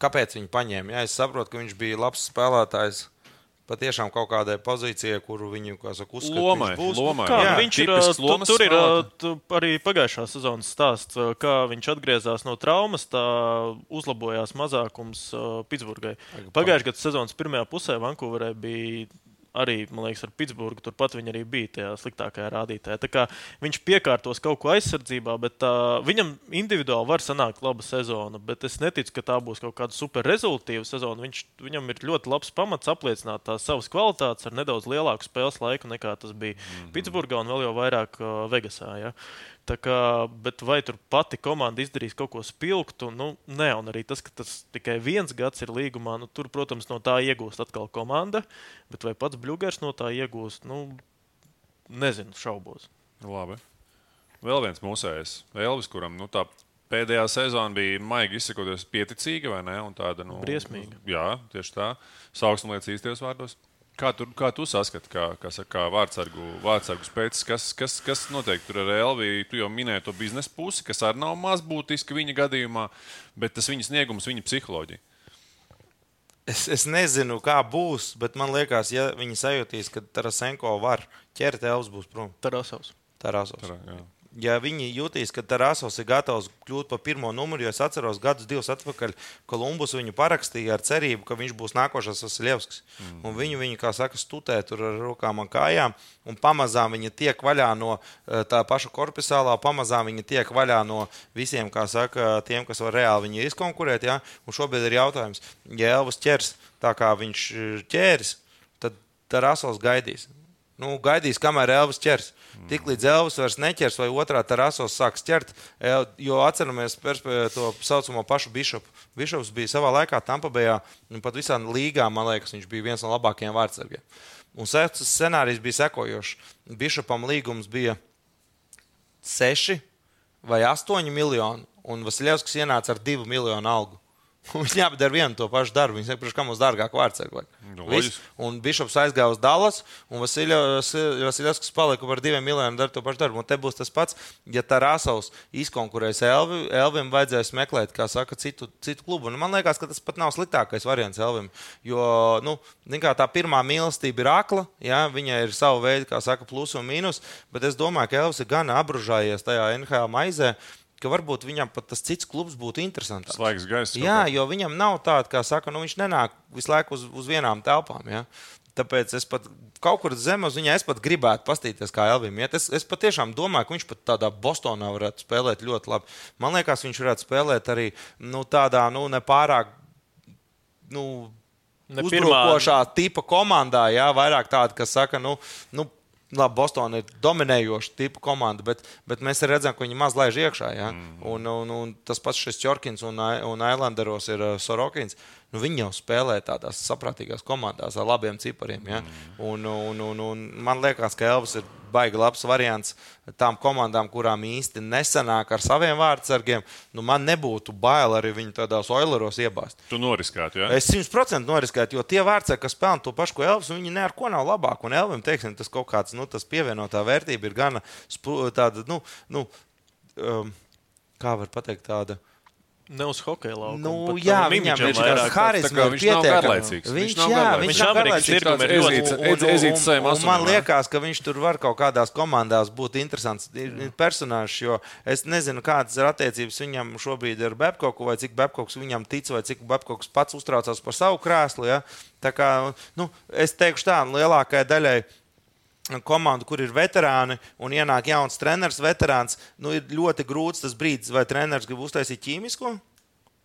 kāpēc viņi paņēma. Ja, es saprotu, ka viņš bija labs spēlētājs. Patiešām kaut kādai pozīcijai, kuru viņu kā saka, uzskata, Lomai, viņš būs. lomai. Kā, Jā, jā, viņš ir tu, tur ir tu, arī pagājušā sezonas stāsts, kā viņš atgriezās no traumas, tā uzlabojās mazākums Pitsburgai. Pagājušā gada sezonas pirmajā pusē Vankūverē bija. Arī, man liekas, ar Pitsburgu turpat viņa arī bija tajā sliktākajā rādītājā. Tā kā viņš piekārtos kaut ko aizsardzībā, bet uh, viņam individuāli var sanākt laba sezona. Bet es neticu, ka tā būs kaut kāda super rezultātīva sezona. Viņš, viņam ir ļoti labs pamats apliecināt tās savas kvalitātes ar nedaudz lielāku spēles laiku nekā tas bija mm -hmm. Pitsburgā un vēl jau vairāk uh, Vegasā. Ja? Kā, bet vai tur pati komanda izdarīs kaut ko spilgtu? Nu, nē, un arī tas, ka tas tikai viens gads ir līgumā, nu, tur, protams, no tā iegūst atkal komanda. Bet vai pats Bluegers no tā iegūst? Nu, nezinu, šaubos. Labi. Vēl viens mūsējs, Elvis, kuram nu, tā pēdējā sezona bija maigi izsakoties pieticīga vai ne? Un tāda, nu, Briesmīga. Jā, tieši tā. Sauksim lietas īstajos vārdos. Kā tu, kā tu saskati, kā, kā, saka, kā vārdsargu, vārdsargu spēks, kas, kas, kas notiek tur ar Elviju? Tu jau minēji to biznesa pusi, kas arī nav maz būtiska viņa gadījumā, bet tas viņa sniegums, viņa psiholoģija. Es, es nezinu, kā būs, bet man liekas, ja viņi sajūtīs, ka Tarasenko var ķert Elvis, būs prom. Tarasovs. Tarasovs. Tarā. Ja viņi jutīs, ka Tarasovs ir gatavs kļūt par pirmo numuru, jo es atceros, gadus divus atpakaļ Kolumbus viņu parakstīja ar cerību, ka viņš būs nākošais Vasiljevskis. Mm. Un viņu, viņu, kā saka, stutē tur ar rokām un kājām, un pamazām viņa tiek vaļā no eh, tā paša korpusālā, pamazām viņa tiek vaļā no visiem, kā saka, tiem, kas var reāli viņu izkonkurēt. Ja? Un šobrīd ir jautājums, ja Elvis ķers tā kā viņš ir ķēris, tad Tarasovs gaidīs. Nu, gaidīs, kamēr Elvis ķers. Tiklīdz Elvis vairs neķers, vai otrā terasos sāks ķert, El- jo atceramies perspe- to saucamo pašu Bišopu. Bišops bija savā laikā Tampabējā, un pat visā līgā, man liekas, viņš bija viens no labākajiem vārdsargiem. Un scenārijs bija sekojošs. Bišopam līgums bija 6 vai 8 miljoni, un Vasiljevskis ienāca ar 2 miljonu algu. Viņi abi dara vienu to pašu darbu. Viņi saka, "Priekš kā mums dārgāk vārdsargi. Nu. Un Bišops aizgāja uz Dallas, un Vasiljevskis palika par diviem miljoniem, dara to pašu darbu. Un te būs tas pats, ja Tarasovs izkonkurēs Elvi, Elvim vajadzēs meklēt, kā saka, citu, citu klubu. Un man liekas, ka tas pat nav sliktākais variants Elvim. Jo nu, tā pirmā mīlestība ir akla, ja? viņai ir sava veida, kā saka, plus un mīnus. Bet es domāju, ka Elvis ir gan apbružājies tajā NHL maizē. Ka varbūt viņam pat tas cits klubs būtu interesants. Svaigs gaiss. kaut Jā, jo viņam nav tāda, kā saka, nu, viņš nenāk visu laiku uz, uz vienām telpām. Ja? Tāpēc es pat kaut kur zem uz viņa pat gribētu paskatīties, kā Elvim iet. Es, es patiešām domāju, ka viņš pat tādā Bostonā varētu spēlēt ļoti labi. Man liekas, viņš varētu spēlēt arī nu, tādā nu, nepārāk. Nu, Uzbrukošā tipa komandā, jā, vairāk tāda, kas saka, nu, nu labi, Bostonā ir dominējoša tipa komanda, bet, bet mēs redzam, ka viņi maz laiž iekšā. Ja? Mm. Un, un, un tas pats šis Čorkins un, un Islanderos ir uh, Sorokins. Nu, viņi jau spēlē tādās saprātīgās komandās ar labiem cipariem. Ja? Un, un, un, un man liekas, ka Elvis ir baigi labs variants tām komandām, kurām īsti nesanāk ar saviem vārdsargiem. Nu, man nebūtu bail arī viņu tādās oileros iebāzt. Tu noriskētu, jā? Es 100% noriskētu, jo tie vārdsargi, kas pelna to pašu, ko Elvis, viņi ne ar ko nav labāk. Un Elvis, teiksim, tas kaut kāds, nu, tas pievienotā vērtība ir gana tāda, nu, nu um, kā var pateikt, tāda. Ne uz hokeja lauka. Nu, jā, viņam ir tāds tā harizma, viņš nav garlaicīgs. Viņš, Viņš jā, viņš Viņš nav garlaicīgs. tirgum ir ezīts, saviem Man asumiem, jā. liekas, ka viņš tur var kaut kādās komandās būt interesants personāžs. Jo es nezinu, kādas ir attiecības viņam šobrīd ar Babkoku, vai cik Babkoks viņam tic, vai cik Babkoks pats uztraucās par savu krēslu. Ja? Tā kā, nu, es teikšu tā, lielākajai daļai komandu, kur ir veterāni un ienāk jauns treneris, veterāns, nu, ir ļoti grūts tas brīdis, vai treneris grib uztaisīt ķīmisko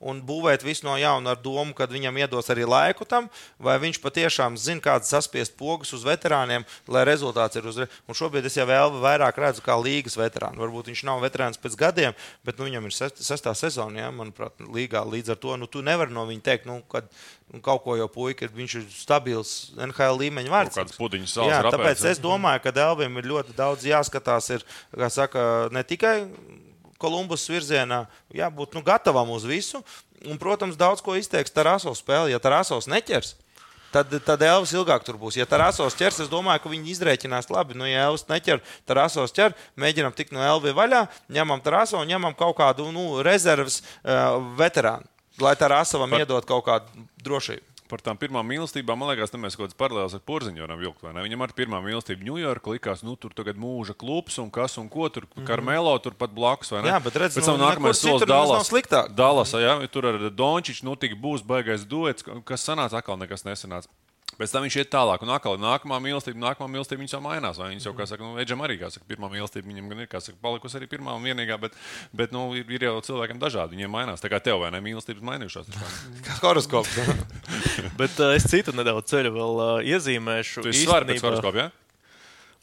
un būvēt visu no jauna ar domu, ka viņam iedos arī laiku tam, vai viņš patiešām zina, kādas saspiest pogas uz veterāniem, lai rezultāts ir uzreiz. Un šobrīd es jau vēl vairāk redzu, kā līgas veterānu. Varbūt viņš nav veterāns pēc gadiem, bet nu, viņam ir sest- sestā sezona, ja, manuprāt, līgā. Līdz ar to nu, tu nevari no viņa teikt, nu, kad nu, kaut ko jau puika, viņš ir stabils NHL līmeņa vārds. kāds pudiņš Jā, rapēs, tāpēc es domāju, ka Dēlvim ir ļoti daudz jāskatās. Ir, kā saka, ne tikai Kolumbus virzienā, jābūt nu, gatavam uz visu. Un, protams, daudz ko izteiks Tarasovs spēle. Ja Tarasovs neķers, tad, tad Elvis ilgāk tur būs. Ja Tarasovs ķers, es domāju, ka viņi izrēķinās labi. Nu, ja Elvis neķer, Tarasovs ķer, mēģinām tikt no Elvis vaļā, ņemam Tarasovu un ņemam kaut kādu nu, rezerves uh, veterānu, lai Tarasovam Par- iedod kaut kādu drošību. Par tām pirmām mīlestībām, man liekas, mēs kaut kādas paralēlas ar Porziņu varam vilkt. Viņam arī pirmā mīlestība Ņujorkā likās, nu tur tagad mūža klubs un kas un ko tur, Karmelo tur pat blakus. Jā, bet redz, Pēc tam nu, nākamais solis sliktāk. Dallas, jā, tur ar Dončiču, nu tik būs baigais duets, kas sanāca, atkal nekas nesanāca. Pēc tam viņš iet tālāk, un atkal nākamā mīlestība, nākamā mīlestība jau mainās. Vai viņas jau, kā saka, nu, Edžam arī, kā saka, pirmā mīlestība viņam gan ir, kā saka, palikusi arī pirmā un vienīgā, bet, bet nu, ir, ir jau cilvēkiem dažādi, viņiem mainās. Tā kā tev vai ne mīlestības mainījušās. Kā horoskops. Bet uh, es citu nedaudz ceļu vēl uh, iezīmēšu. Tu esi svarīgs pēc horoskopa, jā?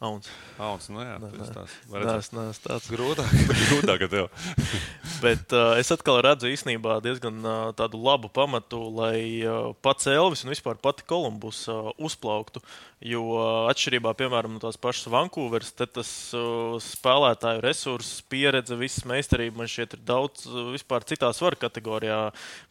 Auns. Auns, nu jā, tas tāds. Nē, tāds. Grūtāk. Grūtāk, tev. Bet uh, es atkal redzu īstenībā diezgan uh, tādu labu pamatu, lai uh, pats Elvis un vispār pati Kolumbus uh, uzplauktu. Jo uh, atšķirībā piemēram no tās pašas Vankūveras, te tas uh, spēlētāju resurss, pieredze, visas meistarība man šķiet ir daudz uh, vispār citā svara kategorijā.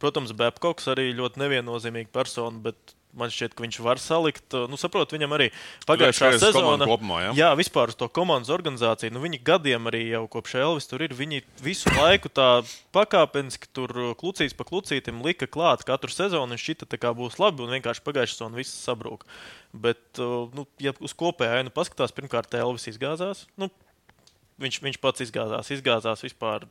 Protams, Babkoks arī ļoti neviennozīmīga persona, bet man šķiet, ka viņš var salikt. uh, Nu, saprot, viņam arī pagājušā komandu sezona kopumā, ja? jā, vispār uz to komandas organizāciju. Nu, viņi gadiem arī jau kopš Elvis tur ir. Viņi visu laiku tā pakāpeniski tur uh, klucīs pa klucītim lika klāt katru sezonu. Šķita, tā kā būs labi, un vienkārši pagājušā sezona viss sabrūk. Bet, uh, nu, ja uz kopēju ainu paskatās, pirmkārt, Elvis izgāzās. Nu, viņš, viņš pats izgāzās, izgāzās vispār.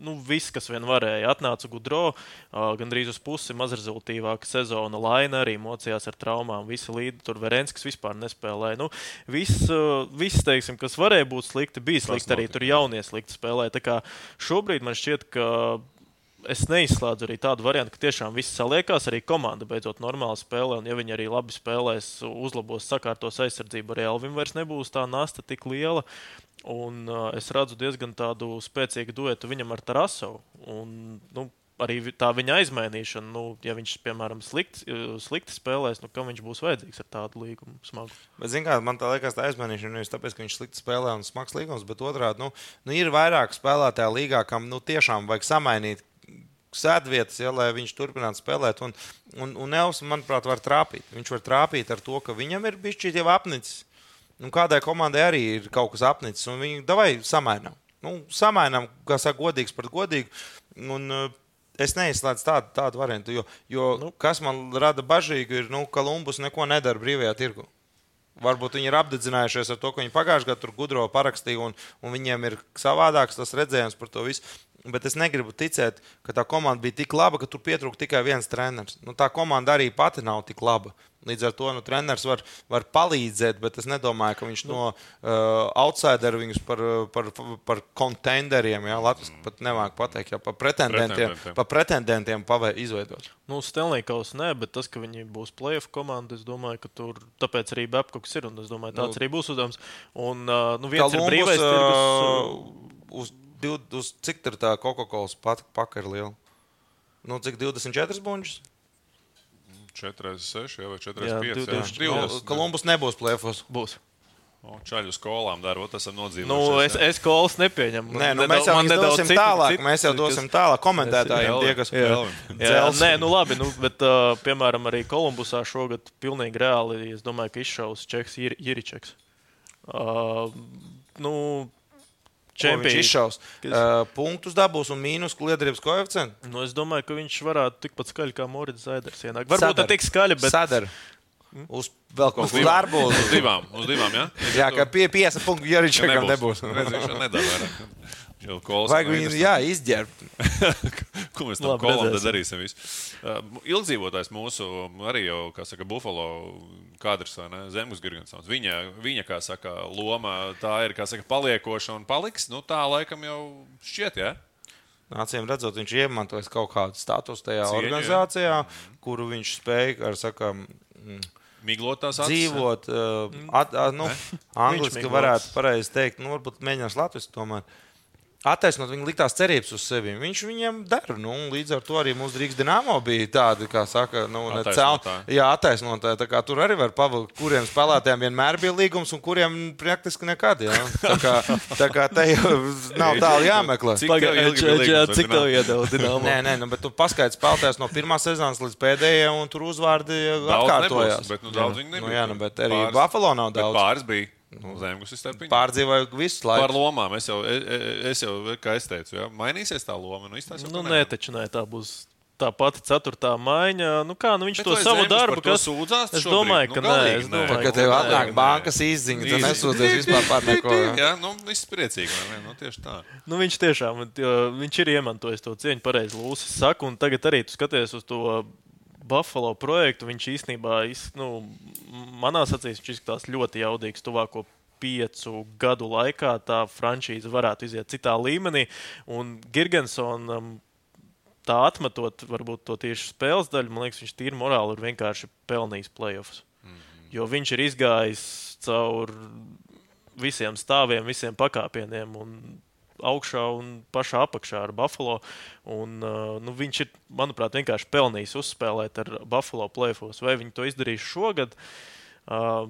Nu, viss, kas vien varēja, atnāca Gudro, uh, gandrīz uz pusi mazrezultīvāka sezona. Laina arī mocījās ar traumām. Visi līdzi tur Verenskis vispār nespēlēja. Nu, viss, uh, viss teiksim, kas varēja būt slikti, bija slikti. Arī tur jaunie slikti spēlēja. Šobrīd man šķiet, ka es neizslēdzu arī tādu variantu, ka tiešām viss saliekās, arī komanda beidzot normāli spēlē. Un, ja viņi arī labi spēlēs, uzlabos, sakārtos aizsardzību, arī Elvim vairs nebūs tā nasta tik liela. Un, uh, es redzu diezgan tādu spēcīgu duetu viņam ar Tarasovu. Un, nu, arī tā viņa aizmainīšana, nu, ja viņš, piemēram, slikti, slikti spēlēs, nu, kam viņš būs vajadzīgs ar tādu līgumu smagu. Bet, kā, man tā liekas, tā aizmainīšana nevis tāpēc, ka viņš slikti spēlē un smags līgums, bet otrādi, nu, nu ir vairāk spēlētāju līgā, kam nu, tiešām vajag samainīt sēdvietas, ja, lai viņš turpinātu spēlēt. Un, un, un Elvis, manuprāt, var trāpīt. Viņš var trāpīt ar to, ka viņam ir bijis šī jau apnicis. Nu, kādai komandai arī ir kaut kas apnicis, un viņi davai samainām. Nu, samainām, kā saka, godīgs par godīgu. Un, uh, Es neizslēdzu tādu, tādu variantu, jo, jo nu. kas man rada bažīgu, ir, nu, ka Kolumbus neko nedara brīvajā tirgu. Varbūt viņi ir apdedzinājušies ar to, ka viņi pagājušajā gadā tur gudro parakstīja, un, un viņiem ir savādāks tas redzējums par to visu. Bet es negribu ticēt, ka tā komanda bija tik laba, ka tur pietrūka tikai viens treneris. Nu, tā komanda arī pati nav tik laba. Līdz ar to nu, treneris var, var palīdzēt, bet es nedomāju, ka viņš no uh, outsideriem viņus par, par, par kontenderiem, ja Latvijas pat nemāk pateikt, ja par pretendentiem, Pretendentiem. par pretendentiem pavē, izveidot. Nu, Stelnīkaus nē, bet tas, ka viņi būs playoff komanda, es domāju, ka tur tāpēc arī Babkoks ir. Un es domāju, tāds Nu, nu, arī būs uzdevums. Un, uh, nu, viens Columbus, ir brīvais tirgus. uh, uz, div, uz cik tur tā Coca-Cola paka ir liela? Nu, cik 24 buļbuļs? 4, 6 vai 4, Jā, 5. div- div- Jā, Kolumbus nebūs plēfos. Būs. O, Čaļu skolām dara, ot, esam nodzīvojuši. Nu, es, es kolas nepieņemu. Nē, nu, Nedaudz- mēs jau dosim citi- tālāk. citi- Mēs jau kas- dosim tālāk komentētājiem, tie, kas Jā, jā, Dzels. nē, nu labi, nu, bet, uh, piemēram, arī Kolumbusā šogad pilnīgi reāli, es domāju, ka izšaus Čeks Ir- Iričeks. Uh, nu, čempions. izšaus. Kas- Uh, punktus dabūs un mīnus liederības koeficientu. Nu, es domāju, ka viņš varētu tikpat skaļi kā Morits Zaiders. Ienāk. Varbūt ne tik skaļi, bet Sadara. Uz vēl kaut Uz kādu divām, darbu. uz divām, uz divām, jā? Jā, ka pie 50 punktu Jaričakam nebūs. Redz, viņš jau nedara vairāk. Vajag viņu, jā, izģērbt. Ko mēs tam kolam darīsim? Visu? Uh, ilgdzīvotājs mūsu arī jau, kā saka, Buffalo kadrs, vai ne? Zemes Girgensons. Viņa, viņa, kā saka, loma tā ir, kā saka, paliekoša un paliks. Nu, tā laikam jau šķiet, jā. Acīm redzot, viņš iemantojas kaut kādu statusu tajā Cieņu, jā. organizācijā, kuru viņš spēja ar sakām, mm, Miglotās acis. dzīvot. Uh, at, at, nu, angliski varētu pareizi teikt, nu, varbūt mēģinās Latvijas tomēr. Attaisnot viņa liktās cerības uz sevi. Viņš viņiem dara. Nu, līdz ar to arī mūsu Rīgas dīnāmo bija tāda, kā saka, nu, ne Attaisnotāji. cel- jā, attaisnotāji. Tā kā Tur arī var pavilkt, kuriem spēlētājiem vienmēr bija līgums, un kuriem praktiski nekad. Jā. Tā kā, tā kā te jau nav tālu jāmeklē. Cik tev iedeva Dienāmo? Nē, nē, nu, bet tu paskaidro spēlētājs no pirmās sezonas līdz pēdējai, un tur uzvārdi Daudz atkārtojās. nebūs, bet, nu, daudz viņu Nu, jā, nu, bet arī Buffalo nav Bet daudz. Pāris bija. Nu, Zemgus ir. Pārdzīvoja visu Par laiku. lomām es jau, es, es jau kā es teicu, jā, mainīsies tā loma. Nu, Nu, nē, taču nē, tā būs. Tā pati ceturtā maiņa, nu kā, nu viņš Bet to savu darbu, par kas sūdzās Es domāju, Nu, ka nē, galīgi es nē. domāju, Kad tev Nē, atnāk nē. bankas izziņa, tad nesūdzies vispār par neko. jā. Nu, viss priecīgi. Nu, tieši tā. Nu, viņš tiešām viņš ir iemantojis to cieņu, pareizi Lūsis saka, un tagad arī tu skaties uz to Buffalo projektu. Viņš īstenībā, iz, nu, manā acīs, izskatās ļoti jaudīgs tuvāko piecu gadu laikā. Tā franšīze varētu iziet citā līmenī, un Girgensonam. Tā atmetot varbūt to tieši spēles daļu, man liekas, viņš tīri morāli ir vienkārši pelnījis playoffs. Jo viņš ir izgājis cauri visiem stāviem, visiem pakāpieniem, un augšā un pašā apakšā ar Buffalo. Un, uh, nu, viņš ir, manuprāt, vienkārši pelnījis uzspēlēt ar Buffalo plēfos. Vai viņi to izdarīs šogad? Uh,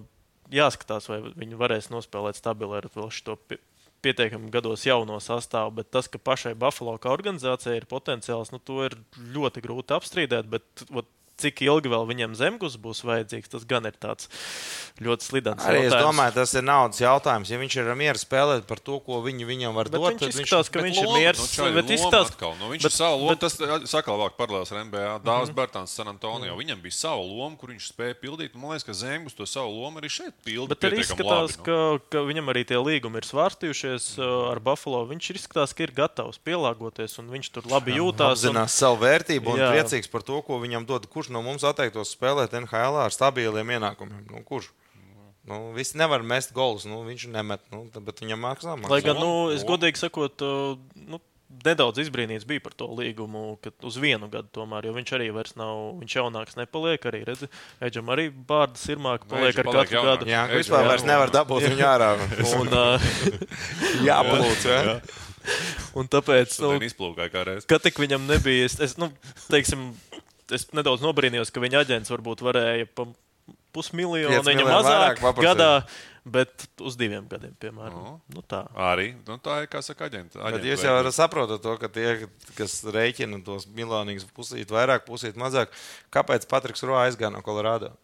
jāskatās, vai viņi varēs nospēlēt stabili ar vēl šo pie, pietiekami gados jauno sastāvu. Bet tas, ka pašai Buffalo kā organizācijai ir potenciāls, nu, to ir ļoti grūti apstrīdēt. Bet, ot, cik ilgi vēl viņam zemgus būs vajadzīgs, tas gan ir tāds ļoti slidens. Arī es jautājums. domāju, tas ir naudas jautājums. Ja viņš ir mieru spēlēt par to, ko viņi viņam var Bet dot, viņš tad izskatās, ka Bet viņš ir loma, miers. Nu, čaļi, bet izskatās, atkal. Nu, viņš bet- bet, savu lomu, bet- Mhm. tas sakal vāk paralēls ar NBA. Dāvs Bērtāns San Antonio. Viņam bija sava loma, kur viņš spēja pildīt. Man liekas, ka Zemgus to savu lomu arī šeit pilda. Bet arī izskatās, labi, nu. ka, ka viņam arī tie līgumi ir svārstījušies uh, ar Buffalo. Viņš ir izskatās, ka ir gatavs pielāgoties un viņš tur labi jūtās. un- apzinās savu vērtību un Jā. priecīgs par to, ko viņam dod. Kurš no mums atteiktos spēlēt NHL ar stabiliem ienākumiem? Nu, kurš? Nu, visi nevar mest golus. Nu, viņš nemet, nu, bet viņam maksā. maksā. Lai gan, nu, es godīgi sakot, uh, nu, nedaudz izbrīnīts bija par to līgumu, ka uz vienu gadu tomēr, jo viņš arī vairs nav, viņš jaunāks nepaliek. Arī redzi, Eģam arī bārdas ir māk, paliek Edžam ar paliek katru jaunāks. gadu. Jā, ka Eģim vispār jā. vairs nevar dabūt viņu ārā. Un, uh, Jāplūc, ja? un tāpēc, nu, izplūkāja kā reiz. ka tik viņam nebija, es, es, nu, teiksim, es nedaudz nobrīnījos, ka viņa aģents varbūt varēja pa pusmiljonu viņa mazāk gadā, bet uz diviem gadiem, piemēram. Nu. Nu, tā. Arī nu, tā ir kā saka aģenta. Aģenta jūs jau saprotat to, ka tie, kas rēķina tos miljonus pusīt vairāk, pusīt mazāk, kāpēc Patriks Roja aizgāja no Kolorādo?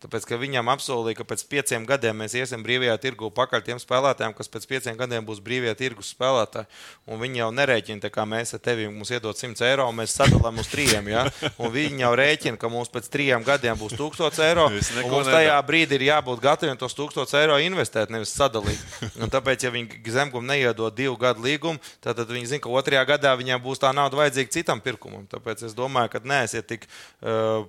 Tāpēc, ka viņam apsolīja, ka pēc pieciem gadiem mēs iesim brīvajā tirgu pakaļ tiem spēlētājiem, kas pēc pieciem gadiem būs brīvajā tirgus spēlētāji. Un viņi jau nerēķina, kā mēs ar tevi mums iedod 100 eiro, un mēs sadalām uz trījiem. Ja? Un viņi jau rēķina, ka mums pēc trijiem gadiem būs 1000 eiro. Mums tajā brīdī ir jābūt gataviem tos 1000 eiro investēt, nevis sadalīt. Un tāpēc, ja viņi zemgumu neiedod divu gadu līgumu, tad, tad viņi zina, ka otrajā gadā viņiem būs tā nauda vajadzīga citam pirkumam. Tāpēc es domāju, ka neesiet tik. Uh,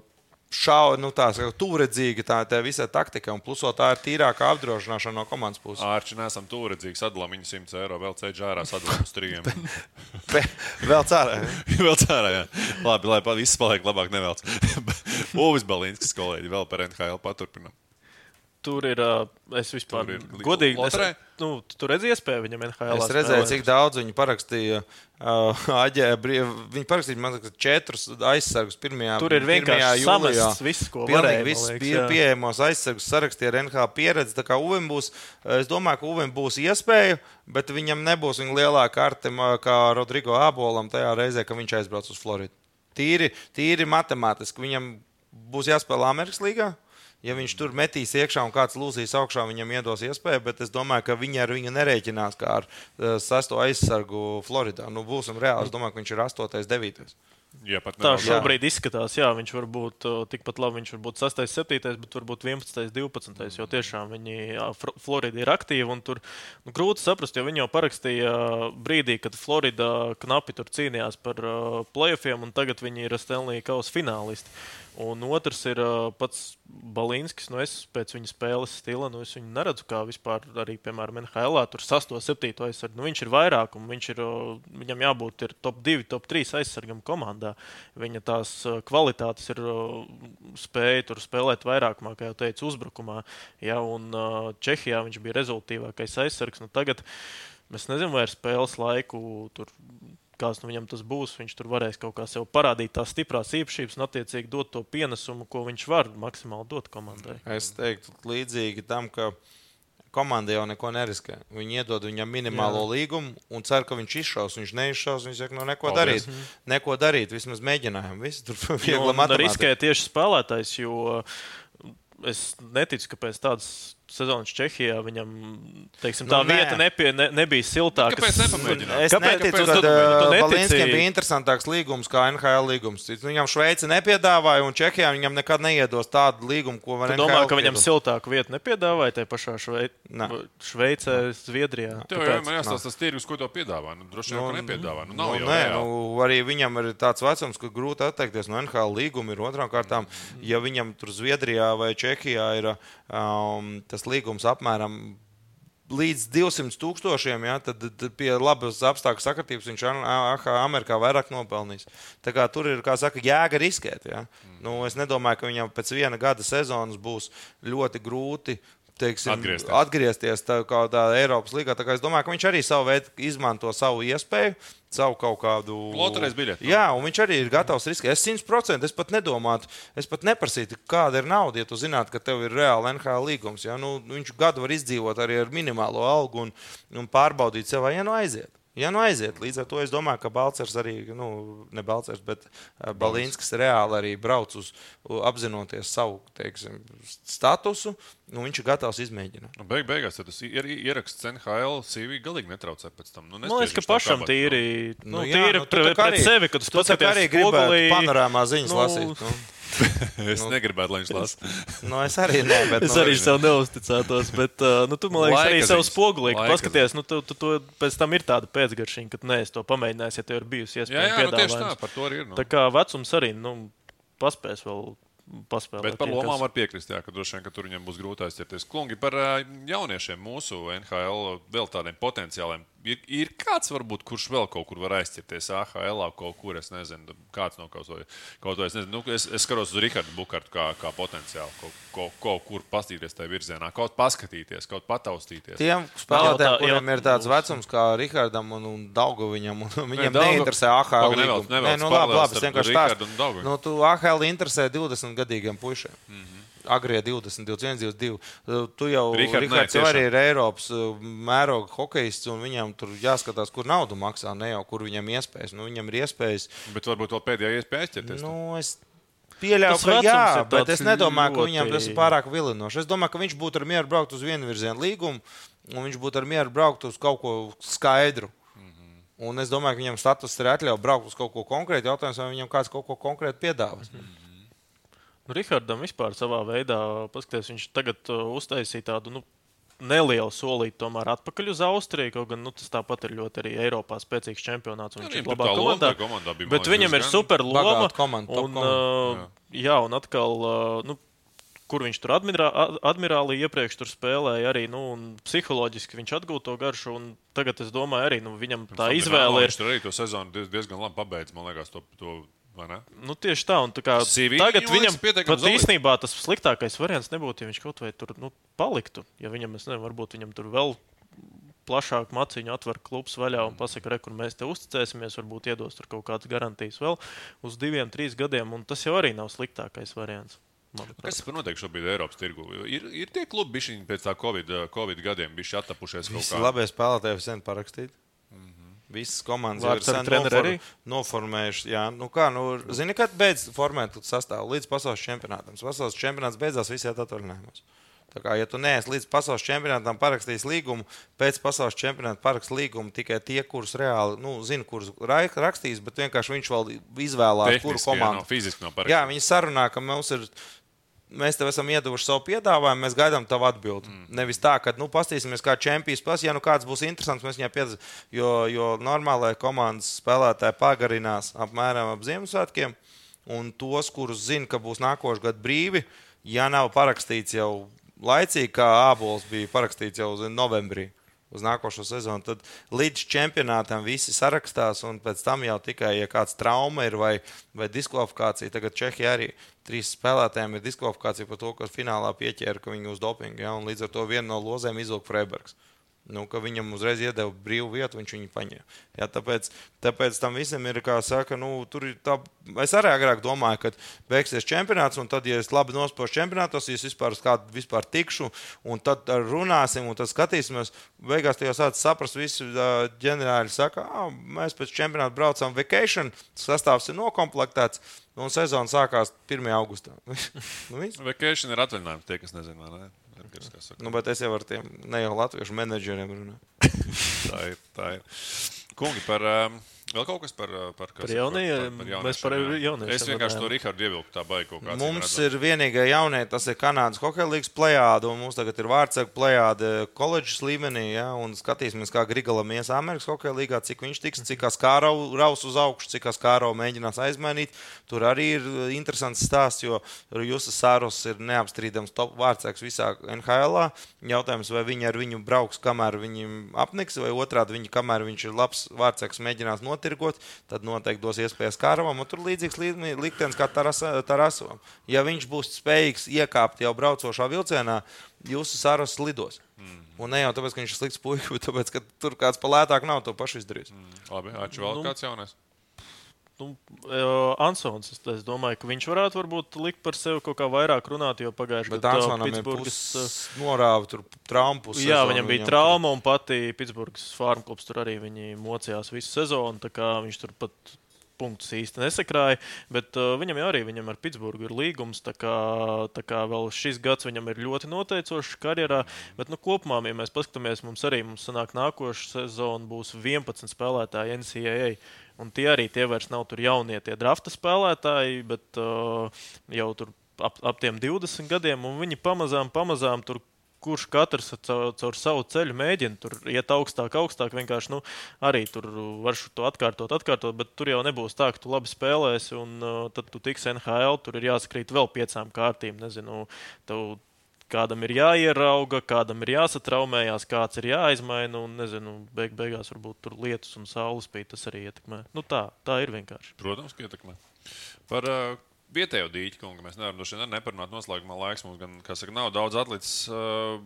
Šau, nu, tā ir tūredzīga tā, tā visa taktika, un plus vēl tā ir tīrāka apdrošināšana no komandas puses. Ārči nesam tūredzīgi, sadalām viņu 100 eiro, vēl ceļš ārā, sadalām uz trījiem. Vēl cārā. vēl cērā, jā. Labi, lai viss paliek labāk nevelc. Uvis Balīnskis kolēģi vēl par NHL paturpinam. Tur ir, es vispār Tur ir godīgi, es, loterē? nu, tu redzi iespēju viņam NHL. Es redzēju, cik daudz viņi parakstīja. Uh, aģē, viņi parakstīja man liekas, četrus aizsargus pirmajā Tur ir vienkārši samests viss, ko varēja, viss pie, pieejamos aizsargus sarakstīja ar NHL pieredzi. Tā kā Uvim būs, es domāju, ka Uvim būs iespēja, bet viņam nebūs viņa lielākā karte mā, kā Rodrigo Abolam tajā reizē, kad viņš aizbrauc uz Floridu. Tīri, tīri matemātiski viņam būs jāspēlē Amerikas līgā. Ja viņš tur metīs iekšā un kāds lūzīs augšā, viņam iedos iespēju, bet es domāju, ka viņi ar viņu nerēķinās kā ar uh, sesto aizsargu Floridā. Nu, būsim reāli. Es domāju, ka viņš ir 8, 9. Jā, pat Tā šobrīd izskatās, jā, viņš var būt uh, tikpat labi, viņš var būt 6, 7, bet varbūt 11, 12. Jo tiešām viņi, jā, Florida ir aktīva un tur nu, grūti saprast, jo viņi jau parakstīja brīdī, kad Florida knapi tur cīnījās par uh, playoffiem, un tagad viņi ir Stanley Kausa finālisti. Un otrs ir uh, pats Balīnskis. Nu, es pēc viņa spēles stila nu, es viņu neredzu kā vispār arī, piemēram, NHL. Tur 6, 7 aizsargu. Nu, viņš ir vairāk, un viņš ir, uh, viņam jābūt ir top 2, top 3 aizsargam komandā. Viņa tās uh, kvalitātes ir uh, spēja tur spēlēt vairākumā, kā jau teicu, uzbrukumā. Ja, un uh, Čehijā viņš bija rezultātīvākais aizsargs. Nu, tagad mēs nezinām, vai ar spēles laiku tur kāds no viņam tas būs. Viņš tur varēs kaut kā sev parādīt tās stiprās īpašības un, attiecīgi, dot to pienesumu, ko viņš var maksimāli dot komandai. Es teiktu, līdzīgi tam, ka komanda jau neko neriskē. Viņi iedod viņam minimālo Jā. līgumu un cer, ka viņš izšaus. Viņš neizšaus. Viņš saka, nu, neko Paldies. darīt. Neko darīt, vismaz mēģinājumu. Viss tur viegli Nu, un matemātika. riskē tieši spēlētājs, jo es neticu, ka pēc tādas sezonas Čehijā viņam teiksim, tā Nu, nu, vieta nepie, ne, nebija siltāka. Kāpēc nepamēģināt? Es Kāpēc- neticu, ka netici? Balinskijam bija interesantāks līgums kā NHL līgums. Viņam Šveice nepiedāvāja, un Čehijā viņam nekad neiedos tādu līgumu, ko var Tu domā, ka viņam siltāku vietu nepiedāvāja tajā pašā Švei... Šveicē, Zviedrijā? Tev jau man jāstāsta tas tirgus, ko to piedāvā. Nu, droši vien, ka nepiedāvā. Nu, nav nu, jau nē, reāli. nu, arī viņam ir tāds vecums, ka grūti atteikties no NHL līguma. Ir otrām kārtām, ja viņam tur Zviedrijā vai Čehijā ir um, tas līgums apmēram. Līdz 200 tūkstošiem, ja, tad, tad pie labas apstākļu sakritības viņš Amerikā vairāk nopelnīs. Tā kā tur ir, kā saka, jēga riskēt. Ja. Nu, es nedomāju, ka viņam pēc viena gada sezonas būs ļoti grūti teiksim, Atgriezties. atgriezties tā kā tā Eiropas līnijā. Es domāju, ka viņš arī savu veidu izmanto savu iespēju, savu kaut kādu Loterijas biļeti, nu. Jā, un viņš arī ir gatavs riskēt. Es simt procenti, es pat nedomātu, es pat neprasītu, kāda ir nauda, ja tu zinātu, ka tev ir reāli NHL līgums. Ja? Nu, viņš gadu var izdzīvot arī ar minimālo algu un, un pārbaudīt sev, vai ja nu aiziet. Jā, nu aiziet. Līdz ar to es domāju, ka Balčers arī, nu, ne Balčers, bet uh, Balīnskis reāli arī brauc uz, apzinoties savu teiksim, statusu. Nu, viņš ir gatavs izmēģināt. Nu, Beig, beigās tad tas ir ieraksts NHL CV galīgi netraucē pēc tam. Nu, Man liekas, ka pašam kabat, tīri, Nu, nu, jā, tīri nu, pret, pret sevi, kad tu paskaties arī spogulī. panorāmā ziņas nu, lasīt. Nu, Nu, es negribētu, lai viņš lasa. nu, es arī ne, bet Es nu, arī sev neusticētos, bet uh, nu, tu man liekas, arī Laika sev ziņas. spogulī paskaties. Nu, tu, tu, tu, pēc tam ir tāda pēcgaršiņa, ka nē, es to pamēģināju, ja tev ir bijusi Jā, iespēja jā nu, tieši tā, par to arī ir. Nu. Tā kā vecums arī nu, paspēs vēl paspēlēt. Bet par lomām kas- var piekrist, jā, ka droši vien ka tur viņam būs grūti aizķerties. Klungi par ā, jauniešiem mūsu NHL vēl tādiem potenciāliem. Ir, ir kāds, varbūt, kurš vēl kaut kur var aizķerties AHL, kaut kur, es nezinu, kāds no kaut ko. Es, nezinu, nu, es, es skatos uz Rihardu Bukārtu kā, kā potenciālu kaut, kaut, kaut kur pastīties tajā virzienā, kaut paskatīties, kaut pataustīties. Tiem spēlētājiem, kuriem ir tāds vecums kā Rihardam un, un Daugoviņam, un viņiem Dauga- neinteresē AHL. Nē, nu, labi, labi, es vienkārši tādu. Nu, tu AHL interesē 20 gadīgiem puišiem. Mhm. Agrie 20, 21, 22. Uh, Tu jau, Richard, nē, Rihards, jau arī ir Eiropas uh, mēroga hokejists, un viņam tur jāskatās, kur naudu maksā, ne jau kur viņam iespējas. Nu, viņam ir iespējas. Bet varbūt vēl pēdējā iespēja aizķerties. Nu, es pieļauju, ka jā, bet es nedomāju, ka viņam tas ļoti- ir pārāk vilinoši. Es domāju, ka viņš būtu ar mieru braukt uz vienu virzienu līgumu, un viņš būtu ar mieru braukt uz kaut ko skaidru. Un es domāju, ka viņam status ir atļauts braukt uz kaut ko konkrētu. Jautājums, vai viņam kāds kaut ko konkrētu piedāvās. Nu, Rihardam vispār savā veidā, paskatieties, viņš tagad uh, uztaisīja tādu nu, nelielu solīti tomēr atpakaļ uz Austriju. Kaut gan nu, tas tāpat ir ļoti arī Eiropā spēcīgs čempionāts. un Jā, Viņš ir viņam tur labā tā komandā. Komandā bija, Bet viņam ir super loma. komanda, Un, komanda. uh, jā, un atkal. Uh, nu, Kur viņš tur admirā, ad- admirālī iepriekš tur spēlēja, arī nu, un psiholoģiski viņš atgūta to garšu. un Tagad es domāju, arī nu, viņam tā Tam izvēle ir. Viņš tur arī to sezonu diez- diezgan labi pabeidz, man liekas, to. to? Nu, tieši tā, un tā kā CV tagad viņam pat īstenībā tas sliktākais variants nebūtu, ja viņš kaut vai tur nu, paliktu. Ja viņam, es nezinu, varbūt viņam tur vēl plašāk maciņu atver klubs vaļā un pasaka, re, kur mēs te uzticēsimies, varbūt iedos tur kaut kādas garantijas vēl uz diviem, trīs gadiem, un tas jau arī nav sliktākais variants. manuprāt. Kas ir noteikti šobrīd Eiropas tirgu? Ir, ir tie klubi, bišķiņi pēc tā Covid, COVID gadiem, bijuši attapušies kaut Visi labie spēlētāji sen parakstīti. Visas komandas jau ir nofor, arī? noformējušas. Jā, nu kā, nu, zini, kad beidz formēt sastāvu līdz pasaules čempionātam. Pasaules čempionāts beidzās visiem atvaļinājumos. Tā kā, ja tu neesi līdz pasaules čempionātam parakstījis līgumu, pēc pasaules čempionāta parakst līgumu tikai tie, kurus reāli, nu, zina, kurus ra- rakstīs, bet vienkārši viņš vēl izvēlās, kuru Tehniski, jā, komandu. nav fiziski nav Jā, pareizi. viņi sarunā, ka mums ir. Mēs tev esam iedevuši savu piedāvājumu, mēs gaidām tavu atbildi. Mm. Nevis tā, ka, nu, paskatīsimies, kā čempions prasa, ja nu kāds būs interesants, mēs viņai piedāvāsim. Jo, jo normālajā komandas spēlētāji pagarinās apmēram ap Ziemassvētkiem, un tos, kurus zina, ka būs nākošais gads brīvi, ja nav parakstīts jau laicīgi, kā ābols bija parakstīts jau novembrī uz nākošo sezonu. Tad līdz čempionātam visi sarakstās, un pēc tam jau tikai, ja kāds trauma ir vai, vai diskvalifikācija, tagad Čehijā arī trīs spēlētājiem ir diskvalifikācija par to, ka finālā pieķēra, ka viņi uz dopingu, ja, līdz ar to vienu no lozēm izvilka Freibergs. Nu, ka viņam uzreiz iedeva brīvu vietu, viņš viņu paņēma. Ja, tāpēc, tāpēc tam visam ir, kā saka, nu, tur ir tā. Es arī agrāk domāju, ka beigsies čempionāts, un tad, ja es labi nospēšu čempionātos, ja es vispār uz kādu vispār tikšu, un tad runāsim, un tad skatīsimies. Beigās tie jau sāc saprast, visi ģenerāļi saka, ah, mēs pēc čempionāta braucam vacation, sastāvs ir nokomplektēts, un sezona sākās 1. augustā. nu. Vacation ir atvaļinājums, tie, kas nezina, ne? Edgars, kā saka. nu, bet es jau ar tiem ne jau latviešu menedžeriem runāju. Tā ir. Tā ir. Kungi, par, um, vēl kaut kas par, uh, par, kas, Par jaunajiem? Mēs par jauniešiem Es vienkārši to Rihardu ievilku tā kādā Mums ir vienīgā jaunie, tas ir Kanādas hokeja līnijas plējāde, un mums tagad ir vārdsarga plējāde koledžas līmenī. Ja, un skatīsimies, kā Grigalam ies Amerikas hokeja līgā, cik viņš tiks, cik kā raus uz augšu, cik kā rau mēģinās aizmainīt. Tur arī ir uh, interesants stāsts, jo Jusas Sāros ir neapstrīdams top vārdsargs visā NHL. Jautājums, vai viņi ar viņu brauks, kamēr viņam apniks, vai otrādi viņi, kamēr viņš ir labs vārdsargs, mēģinās notirgot, tad noteikti dos iespējas Kāravam. un Tur līdzīgs līdz- liktenis kā Tarasovam. Ja viņš būs spējīgs iekāpt jau braucošā vilcienā, jūsu sāras lidos. Mm. Un ne jau tāpēc, ka viņš ir slikts puisis, bet tāpēc, ka tur kāds palētāk nav to pašu izdarījis. Mm. Labi, vēl Nu. kāds jaunais. Nu, uh, Ansons. Es, domāju, ka viņš varētu varbūt likt par sevi kaut kā vairāk runāt, jo pagājušajā gadā Ansonam Pitsburgas. norāva tur traumu. Jā, viņam bija trauma un pati Pitsburgas farma klubs tur arī viņi mocījās visu sezonu. tā kā Viņš tur pat punktus īsti nesakrāja. Bet uh, viņam jau arī viņam ar Pitsburgu ir līgums. Tā kā, tā kā vēl šis gads viņam ir ļoti noteicošs karjerā. Bet nu, kopumā, ja mēs paskatāmies, mums arī mums sanāk, nākošais sezona būs 11 spēlētāji NCAA. Un tie arī tie vairs nav tur jaunie, tie drafta spēlētāji, bet uh, jau tur ap, ap tiem 20 gadiem, un viņi pamazām, pamazām tur kurš katrs caur, caur savu ceļu mēģina tur iet augstāk, augstāk. Vienkārši nu, arī tur var to atkārtot, atkārtot, bet tur jau nebūs tā, ka tu labi spēlēsi un uh, tad tu tiks NHL. Tur ir jāskrīt vēl piecām kārtīm. Nezinu, tev, Kādam ir jāierauga, kādam ir jāsatraumējās, kāds ir jāizmaina. Un, nezinu, beig beigās varbūt tur lietus un saules spīd. Tas arī ietekmē. Nu, tā, tā ir vienkārši. Protams, ka ietekmē. Par uh, vietējo dīķi, kungu. Mēs nevaram droši vien neparunāt noslēgumā laiks. Mums gan, kā saka, nav daudz atlicis. Uh,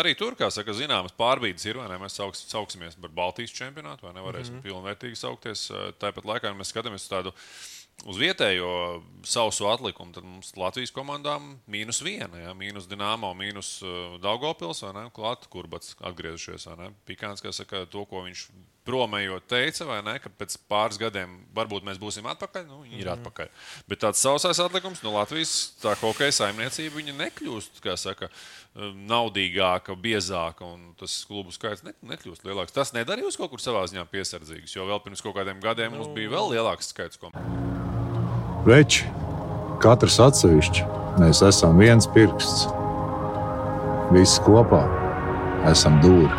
arī tur, kā saka, zināmas pārbīdes ir, vai ne? Mēs sauks, sauksimies par Baltijas čempionātu, vai nevarēsim mm -hmm. pilnvērtīgi saukties. Uh, tāpat laikā mēs skatāmies uz tādu uz vietējo sausu atlikumu, tad mums Latvijas komandām mīnus viena, ja? mīnus Dienāmo, mīnus uh, Daugopils, vai ne? Klāt, kurbats atgriezušies? Pikāns, kā saka, to, ko viņš promējot teica, vai ne, ka pēc pāris gadiem varbūt mēs būsim atpakaļ. Nu, viņi ir Mhm. atpakaļ. Bet tāds sausais atlikums no Latvijas, tā hokeja saimniecība, viņa nekļūst, kā saka, naudīgāka, biezāka, un tas klubu skaits ne, nekļūst lielāks. Tas nedarīja uz kaut kur savā ziņā piesardzīgs, jo vēl pirms kaut kādiem gadiem mums bija vēl lielāks skaits. Ko... Veči, katrs atsevišķi, mēs esam viens pirksts. Visi kopā esam dūri.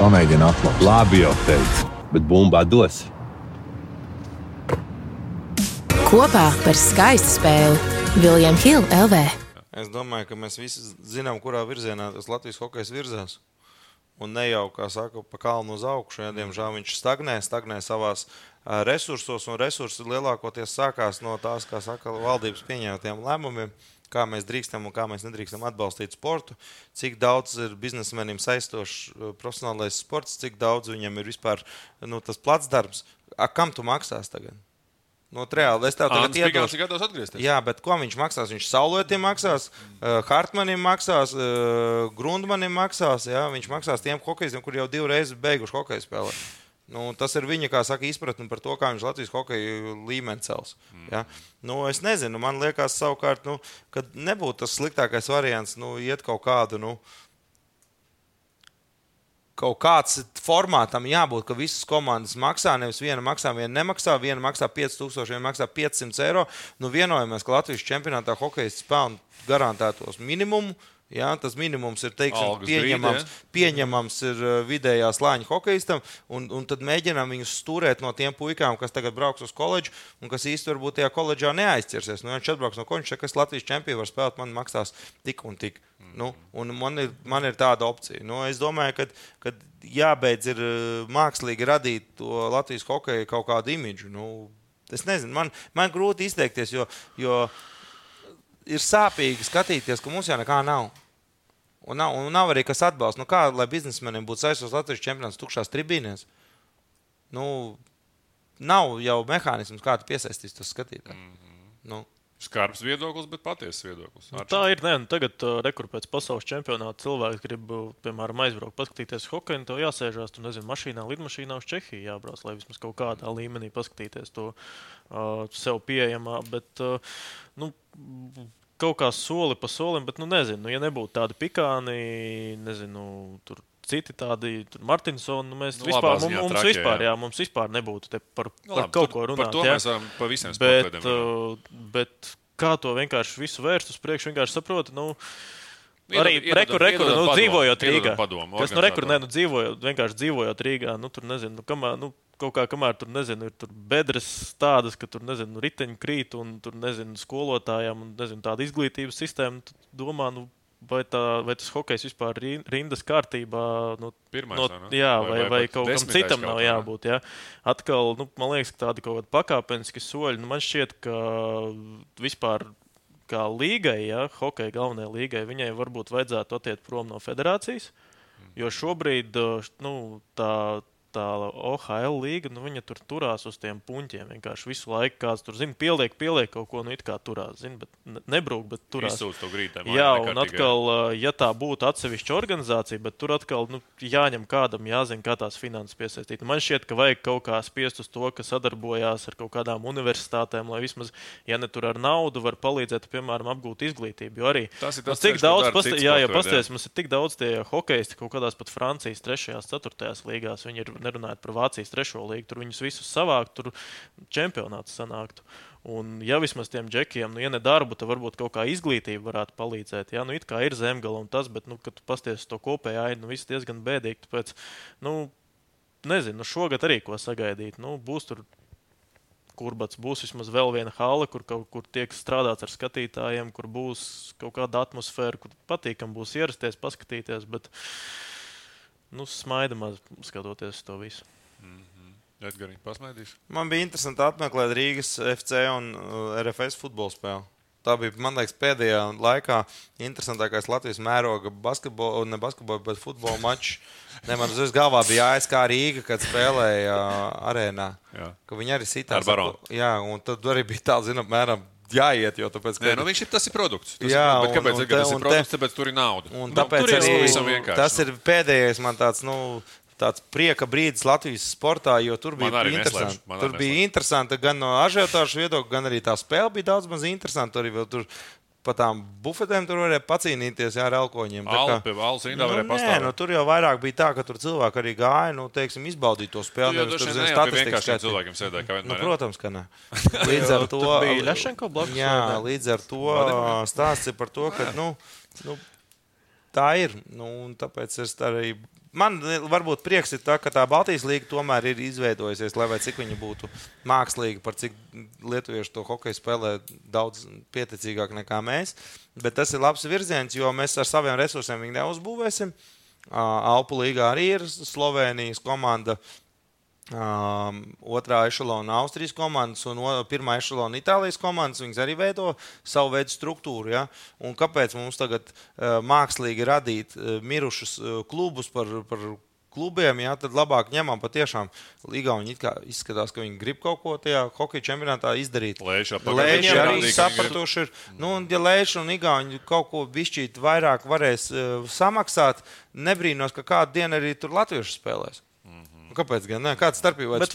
Pamēģini atklāt. Labi jau teicu, bet bumbā dos. Kopā par skaistu spēli Viljams Hilde LV. Es domāju, ka mēs visi zinām, kurā virzienā tas Latvijas hokejs virzās. Un ne jau, kā saka, pa kalnu uz augšu. Ja, diemžēl viņš stagnē, stagnē savās uh, resursos, un resursi lielākoties sākās no tās, kā saka, valdības pieņemtiem lēmumiem, kā mēs drīkstam un kā mēs nedrīkstam atbalstīt sportu, cik daudz ir biznesmenim saistošs profesionālais sports, cik daudz viņam ir vispār nu, tas plats darbs. A, kam tu maksās tagad? No, reāli, es tev tagad iedošu. ir gatavs atgriezties. Jā, bet ko viņš maksās? Viņš saulētiem maksās, uh, Hartmanim maksās, uh, Grundmanim maksās. Jā? Viņš maksās tiem hokeistiem, kuriem jau divreiz beiguši hokeja spēlē. Nu, tas ir viņa kā saka, izpratne par to, kā viņš Latvijas hokeja līmeni cels. Ja? Nu, es nezinu, man liekas, savukārt, nu, ka nebūtu tas sliktākais variants nu, iet kaut kādu. Nu, kaut kāds formātam jābūt, ka visas komandas maksā. Nevis viena maksā, viena nemaksā. Viena maksā 5000, viena maksā 500 eiro. Nu, vienojamies, ka Latvijas čempionātā hokeja pelna garantētos minimumu. Jā, tas minimums ir teiksim, Algas pieņemams, brīdī, pieņemams ir vidējā slāņa hokeistam, un, un tad mēģinām viņus stūrēt no tiem puikām, kas tagad brauks uz koledžu un kas īstenībā varbūt tajā koledžā neaizķersies. Nu, ja viņš atbrauks no koledžas, kas Latvijas čempions var spēlēt, man maksās tik un tik. Nu, un man, ir, man ir tāda opcija. Nu, es domāju, ka, jābeidz ir mākslīgi radīt to Latvijas hokeju kaut kādu imidžu. Nu, es nezinu, man, man grūti izteikties, jo, jo ir sāpīgi skatīties, ka mums jau nekā nav. Un nav, un nav arī kas atbalsta. Nu, kā lai biznesmenim būtu saistīts Latvijas čempionāts tukšās tribīnēs? Nu, nav jau mehānisms, kā tu piesaistīsi to skatītāju. Mm -hmm. nu. Skarbs viedoklis, bet patiesas viedoklis. Nu, tā ir. Nē, nu, tagad, uh, rekur pēc pasaules čempionāta, cilvēks grib, uh, piemēram, aizbraukt, paskatīties hokeju. un Tev jāsēžās, tu nezini, mašīnā, lidmašīnā uz Čehiju jābrauc, lai vismaz kaut kādā līmenī paskatīties to uh, sev pieejamā. Bet, uh, nu, kaut kā soli pa solim, bet, nu, nezinu, nu, ja nebūtu tādi pikāni, nezinu, tur citi tādi, tur Martinsoni, nu, mēs Nu, vispār, ziņā mums, trakie, vispār, jā. jā, mums vispār nebūtu te par, Nu, par labi, kaut ko runāt. Par to jā. mēs varam pa visiem Bet, uh, bet kā to vienkārši visu vērst uz priekšu, vienkārši saproti. Nu, Arī rekur, rekur, nu, dzīvojot Rīgā. padomu Kas nu, rekur, ne, nu, dzīvojot, vienkārši dzīvojot Rīgā, nu, tur nezinu, nu, kamēr, nu, kaut kā, kamēr tur, nezinu, ir tur bedres tādas, ka tur, nezinu, riteņi krīt un tur, nezinu, skolotājiem un, nezinu, tāda izglītības sistēma, tad domā, nu, vai, tā, vai tas hokejs vispār ir rindas kārtībā. Nu, Pirmais, no, vai ne? jā, Vai- vai, vai kaut kam citam kaut nav jābūt. Jā. Atkal, nu, man liekas, ka tādi kaut kādi pakāpeniski soļi. Nu, man šķiet, ka vispār kā līgai, ja, hokeja galvenajai līgai, viņai varbūt vajadzētu attiekt prom no federācijas. Jo šobrīd nu, tā tā OHL līga, nu, viņa tur turās uz tiem puņķiem. Vienkārši visu laiku kāds tur zina, pieliek, pieliek kaut ko, nu, it kā turās, zina, bet ne- nebrūk, bet turās. Izsūta to grītē. Jā, un atkal, ja tā būtu atsevišķa organizācija, bet tur atkal nu, jāņem kādam, jāzina, kā tās finanses piesaistīt. Man šķiet, ka vajag kaut kā spiest uz to, ka sadarbojās ar kaut kādām universitātēm, lai vismaz, ja ne tur ar naudu, var palīdzēt, piemēram, apgūt izglītību. Jo arī Tas ir nu, tas cik daudz, citi jā, ja pasties, mums ir tik daudz tie hokeisti kaut kādās pat Francijas 3. un 4. līgās. Viņi ir nerunājot par Vācijas 3. līgu, tur viņus visus savākt, tur čempionāts sanāktu. Un, ja vismaz tiem džekiem, nu, ja ne darbu, tad varbūt kaut kā izglītība varētu palīdzēt. Jā, nu, it kā ir zemgala un tas, bet, nu, kad pasties to kopēju ainu, nu, viss diezgan bēdīgi. Tāpēc, nu, nezinu, nu, šogad arī ko sagaidīt. Nu, būs tur kurbats, būs vismaz vēl viena hala, kur, kaut, kur tiek strādāts ar skatītājiem, kur būs kaut kāda atmosfēra, kur patīkami būs ierasties, paskatīties. Bet, nu, smaida maz skatoties to visu. Edgars, pasmaidīs. Man bija interesanti apmeklēt Rīgas FC un uh, RFS futbola spēli. Tā bija, man liekas, pēdējā laikā interesantākais Latvijas mēroga basketbola, ne basketbola, bet futbola mačs. Ne, man uzreiz galvā bija ASK Rīga, kad spēlēja uh, arēnā. Jā. Ka viņi arī sitās. Ar Baronu. Jā, un tad arī bija tā, zinām, mēram jāiet, jo tāpēc, Nē, nu viņš ir tas ir produkts. Tas Jā, ir, bet kāpēc un- un ir un produkts? Tāpēc tur ir nauda. Un Nu, tāpēc tur ir arī vienkārši. tas nu. ir pēdējais man tāds. Nu, Tāds prieka brīdis Latvijas sportā, jo tur bija interesanti. Tur bija interesanti gan no ažiotāžu viedokļa, gan arī tā spēle bija daudz maz interesanta. Tur tur pa tām bufetēm tur varēja pacīnīties jā, ar kā- pie valsts rindā Nu, varēja nē, pastāvēt. nu, tur jau vairāk bija tā, ka tur cilvēki arī gāja, nu, teiksim, izbaudīt to Tu spēli. jau nevis droši tur jau pie statistikas skatīt. cilvēkiem sēdēja, kā Nu, vienmēr. ne? protams, ka nē. Līdz ar to bija Lešenko blakus, Jā, līdz ar to stāsts ir par to, ka nu, nu, tā ir. Nu, un tāpēc es tā arī. Man varbūt prieks ir tā, ka tā Baltijas līnija tomēr ir izveidojusies, lai cik viņa būtu mākslīga, par cik lietuvieši to hokeju spēlē daudz pieticīgāk nekā mēs. Bet tas ir labs virziens, jo mēs ar saviem resursiem viņu neuzbūvēsim. Alpu līgā arī ir Slovenijas komanda. Um, otrā ešalona Austrijas komandas un o- pirmā ešalona Itālijas komandas. Viņas arī veido savu veidu struktūru. Ja? Un kāpēc mums tagad uh, mākslīgi radīt uh, mirušus uh, klubus par, par klubiem? Ja? Tad labāk ņemam patiešām kā izskatās, ka viņi grib kaut ko tajā hokeja čempionātā izdarīt. Apakaļ. arī sapratuši, ir, nu, un, ja Lēši un Igauni kaut ko bišķīt vairāk varēs uh, samaksāt, nebrīnos, ka kādu dienu arī tur latvieši spēlēs. Nu, Kāpēc gan? Ne? Kāda starpība? Ko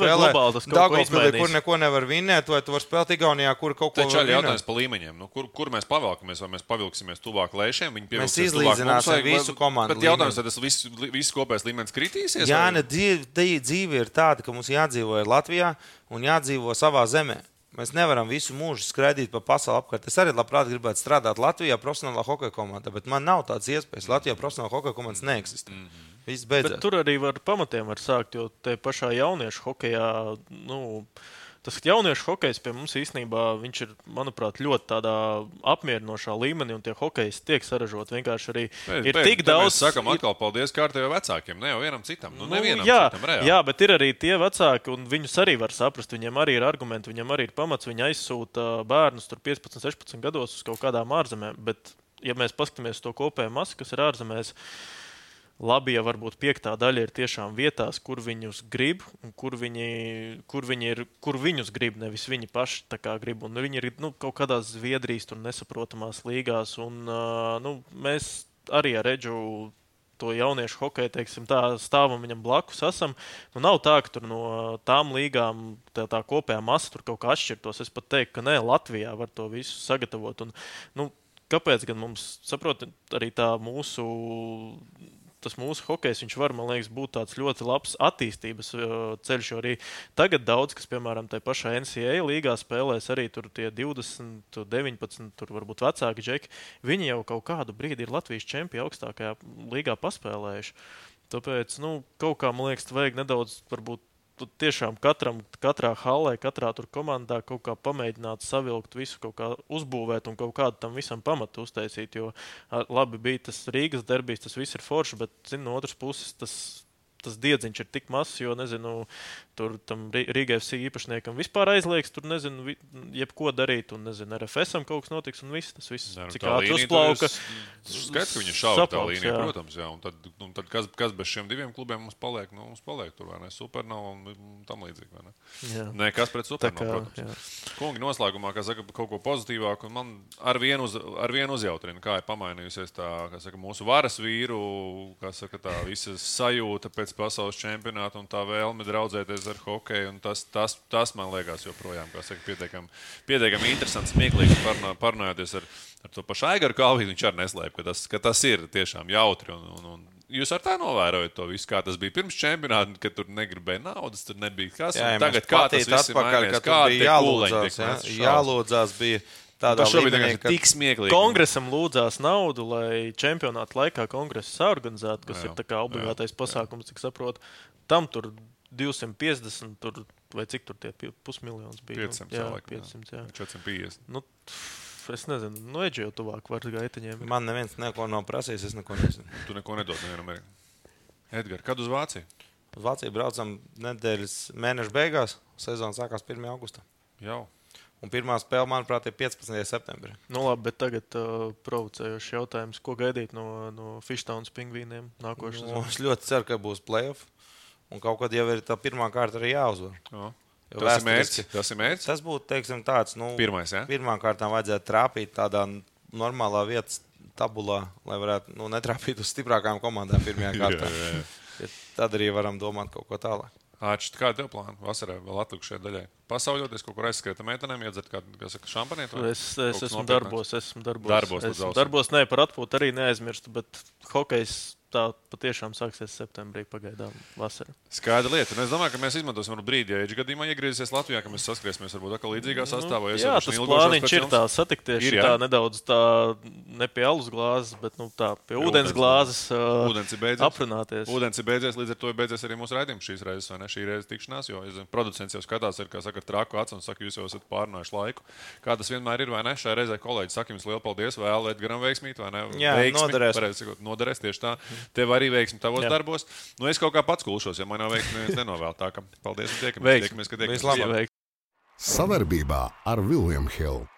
Daugavpilī, izmainīs? kur neko nevar vinēt, vai tu vari spēlēt Igaunijā, kur kaut ko var arī jautājums par līmeņiem. Nu, kur, kur mēs pavilkamies? Vai mēs pavilksimies tuvāk lēšiem? Viņi Mēs pievilksies izlīdzināsim tuvāk visu komandu Bet jautājums, vai tas viss, viss kopējais līmenis kritīsies? Jā, vai- ne, dzīve, dzīve ir tāda, ka mums jādzīvo ir Latvijā un jādzīvo savā zemē. Mēs nevaram visu mūžu skraidīt pa pasauli apkārt. Es arī labprāt gribētu strādāt Latvijā, profesionālā hokeja komandā, bet man nav tādas iespējas. Latvijā profesionālā hokeja komandas neeksistē. Viss Bet beidzās. tur arī var pamatiem var sākt, jo te pašā jauniešu hokeja. Nu, Tas jauniešu hokejs pie mums īstenībā viņš ir, manuprāt, ļoti tādā apmierinošā līmenī, un tie hokeji tiek saražoti. Vienkārši arī Pēc- ir pēc- tik daudz. Mēs sakām, atkal paldies kārtējiem vecākiem. Ne jau vienam citam. Nu, Nu, nevienam jā, citam, reāli. jā, bet ir arī tie vecāki, un viņus arī var saprast. Viņiem arī ir argumenti, viņiem arī ir pamats. Viņi aizsūta bērnus tur 15, 16 gados uz kaut kādām ārzemēm. Bet, ja mēs paskatāmies to kopējo masu, kas ir ārzemēs, labi, ja varbūt piektā daļa ir tiešām vietās, kur viņus grib, un kur viņi, kur viņi ir, kur viņus grib, nevis viņi paši grib. Un viņi ir nu, kaut kādās Zviedrijas, nesaprotamās līgās, un uh, nu, mēs arī ar Redžu to jauniešu hokeju, teiksim, tā stāvam viņam blakus. Esam. Nu, nav tā, ka tur no tām līgām tā, tā kopējā masa tur kaut kā atšķirtos. Es pat teiktu, ka nē, Latvijā var to visu sagatavot. Un, nu, kāpēc gan mums, saprotat, arī tā mūsu. Tas mūsu hokejs, viņš var, man liekas, būt tāds ļoti labs attīstības uh, ceļš. Arī tagad daudz, kas, piemēram, tajā pašā NCAA līgā spēlēs, arī tur tie 20, 19, tur varbūt vecāki džeki, viņi jau kaut kādu brīdi ir Latvijas čempioni augstākajā līgā paspēlējuši. Tāpēc, nu, kaut kā man liekas, vajag nedaudz, varbūt, tu tiešām katram, katrā halē, katrā tur komandā kaut kā pamēģināt savilkt visu, kaut kā uzbūvēt un kaut kādu tam visam pamatu uztaisīt. Jo labi bija tas Rīgas derbijs, tas viss ir forši, bet, zinu, no otras puses tas. Tas diedziņš ir tik mazs, jo, nezinu, tur tam FC īpašniekam vispār aizliegs, tur nezinu, vi- jebko darīt, un nezinu, RFSam kaut kas notiks, un viss tas viss, Jā, nu, cik ātri uzplauka. Skaidrs, ka viņi šauba tā līnija, jā. protams. Jā, un tad, un tad kas, kas bez šiem diviem klubiem mums paliek? Nu, mums paliek tur vai ne? Supernova un tam līdzīgi. vai Ne? Jā. Nē, kas pret kā, protams. jā. Kungi, noslēgumā, kā saka, kaut ko pozitīvāku. un Man ar vienu, uz, ar vienu uzjautrina, kā ir pamainījusies tā, kā saka, mūsu varas vīru, kā saka, tā visa sajūta pēc pasaules čempionāta un tā vēlme draudzēties ar hokeju. Tas, tas, tas man liekas joprojām saka, pietiekami, pietiekami interesants, smieklīgs parunā- parunājoties ar, ar to pašu Aigaru Kalviju. Viņš arī neslēp, ka tas, ka tas ir tiešām jautri. Un, un, un, Jūs ar tā novērojat to visu, kā tas bija pirms čempionāta, kad tur negribēja naudas, tur nebija kas. Jā, ja tagad kā tas viss ir mainījies, kā bija jālūdzās, jā, jālūdzās bija tādā šobrīd līmenī, ka tik smieklīgi. Kongresam lūdzās naudu, lai čempionāta laikā kongresu saorganizētu, kas Jā, jā, ir tā kā obligātais jā, pasākums, cik saprotu. Tam tur 250 tur, vai cik tur tie pusmiljons bija? 500 nu, jā, cilvēku, jā. 500, jā. 450. Nu, es nezinu, no Eģija jau tuvāk var gaitiņiem. ir. man neviens neko nav prasījis, es neko nezinu. Tu neko nedod nevienam. Edgars, kad uz Vāciju? Uz Vāciju braucam nedēļas mēneša beigās. Sezona sākās 1. augustā. Jau. Un pirmā spēle, manuprāt, ir 15. septembrī. Nu, labi, bet tagad uh, provocējošs jautājums, ko gaidīt no, no Fishtowns pingvīniem nākošajā Nu, es ļoti ceru, ka būs playoff. Un kaut kad jau ir tā pirmā kārta arī jāuzvar. Jo. Jo Tas ir vēsturiski- mērķis. Tas ir mērķis. Tas būtu teiksim, tāds, nu, Pirmais, jā? pirmā kārtā vajadzētu trāpīt tādā normālā vietas tabulā, lai varētu nu, netrāpīt uz stiprākām komandām pirmajā kārtā. jā, jā. Ja Tad arī varam domāt kaut ko tālāk. Āķis, kāda ir plāna vasarā vēl atlikušajai daļai? Pasauļoties kaut kur aizskriet ar meitenēm, iedzert kādu, vai? Es, es esmu nopietnāks? darbos, esmu darbos. Darbos esmu ausīm. darbos, ne par atpūtu arī neaizmirstu, bet hokejs tā patiešām sāksies septembrī pagaidām vasarā. Skaidra lieta. Un es domāju, ka mēs izmantosim brīdi, ja Eģis gadījumā iegriezīsies Latvijā, ka mēs saskriesimies varbūt atkal līdzīgā sastāvā. jo es Nu, Jā, tas plāniņš ir tā satikties. Ir, jā? tā nedaudz tā, ne pie alus glāzes, bet nu, tā pie ūdens ūdens glāzes uh, Ūdens ir beidzies. aprunāties. Ūdens ir beidzies, līdz ar to ir beidzies arī mūsu raidījums šīs reizes, vai ne? Šī reizes tikšanās, jo zinu, producents jau skatās, ir, kā saka, traku acu un saka, jūs jau esat pārnājuši laiku. Kā tas vienmēr ir, vai ne? Šajā reizē kolēģi saka jums lielu paldies, vēl Edgaram veiksmīt, vai ne? Jā, noderēs. pareizi Noderēs tieši tā. Tev arī veiksmi tavos Jā. darbos. Nu, es kaut kā pats kulšos, ja man nav veiksmi, neviens nenovēl. Tā kā paldies un tiekamies. Veiksmi. tiekamies, kad tiekamies. Savarbībā ar Vilniņu Hildu.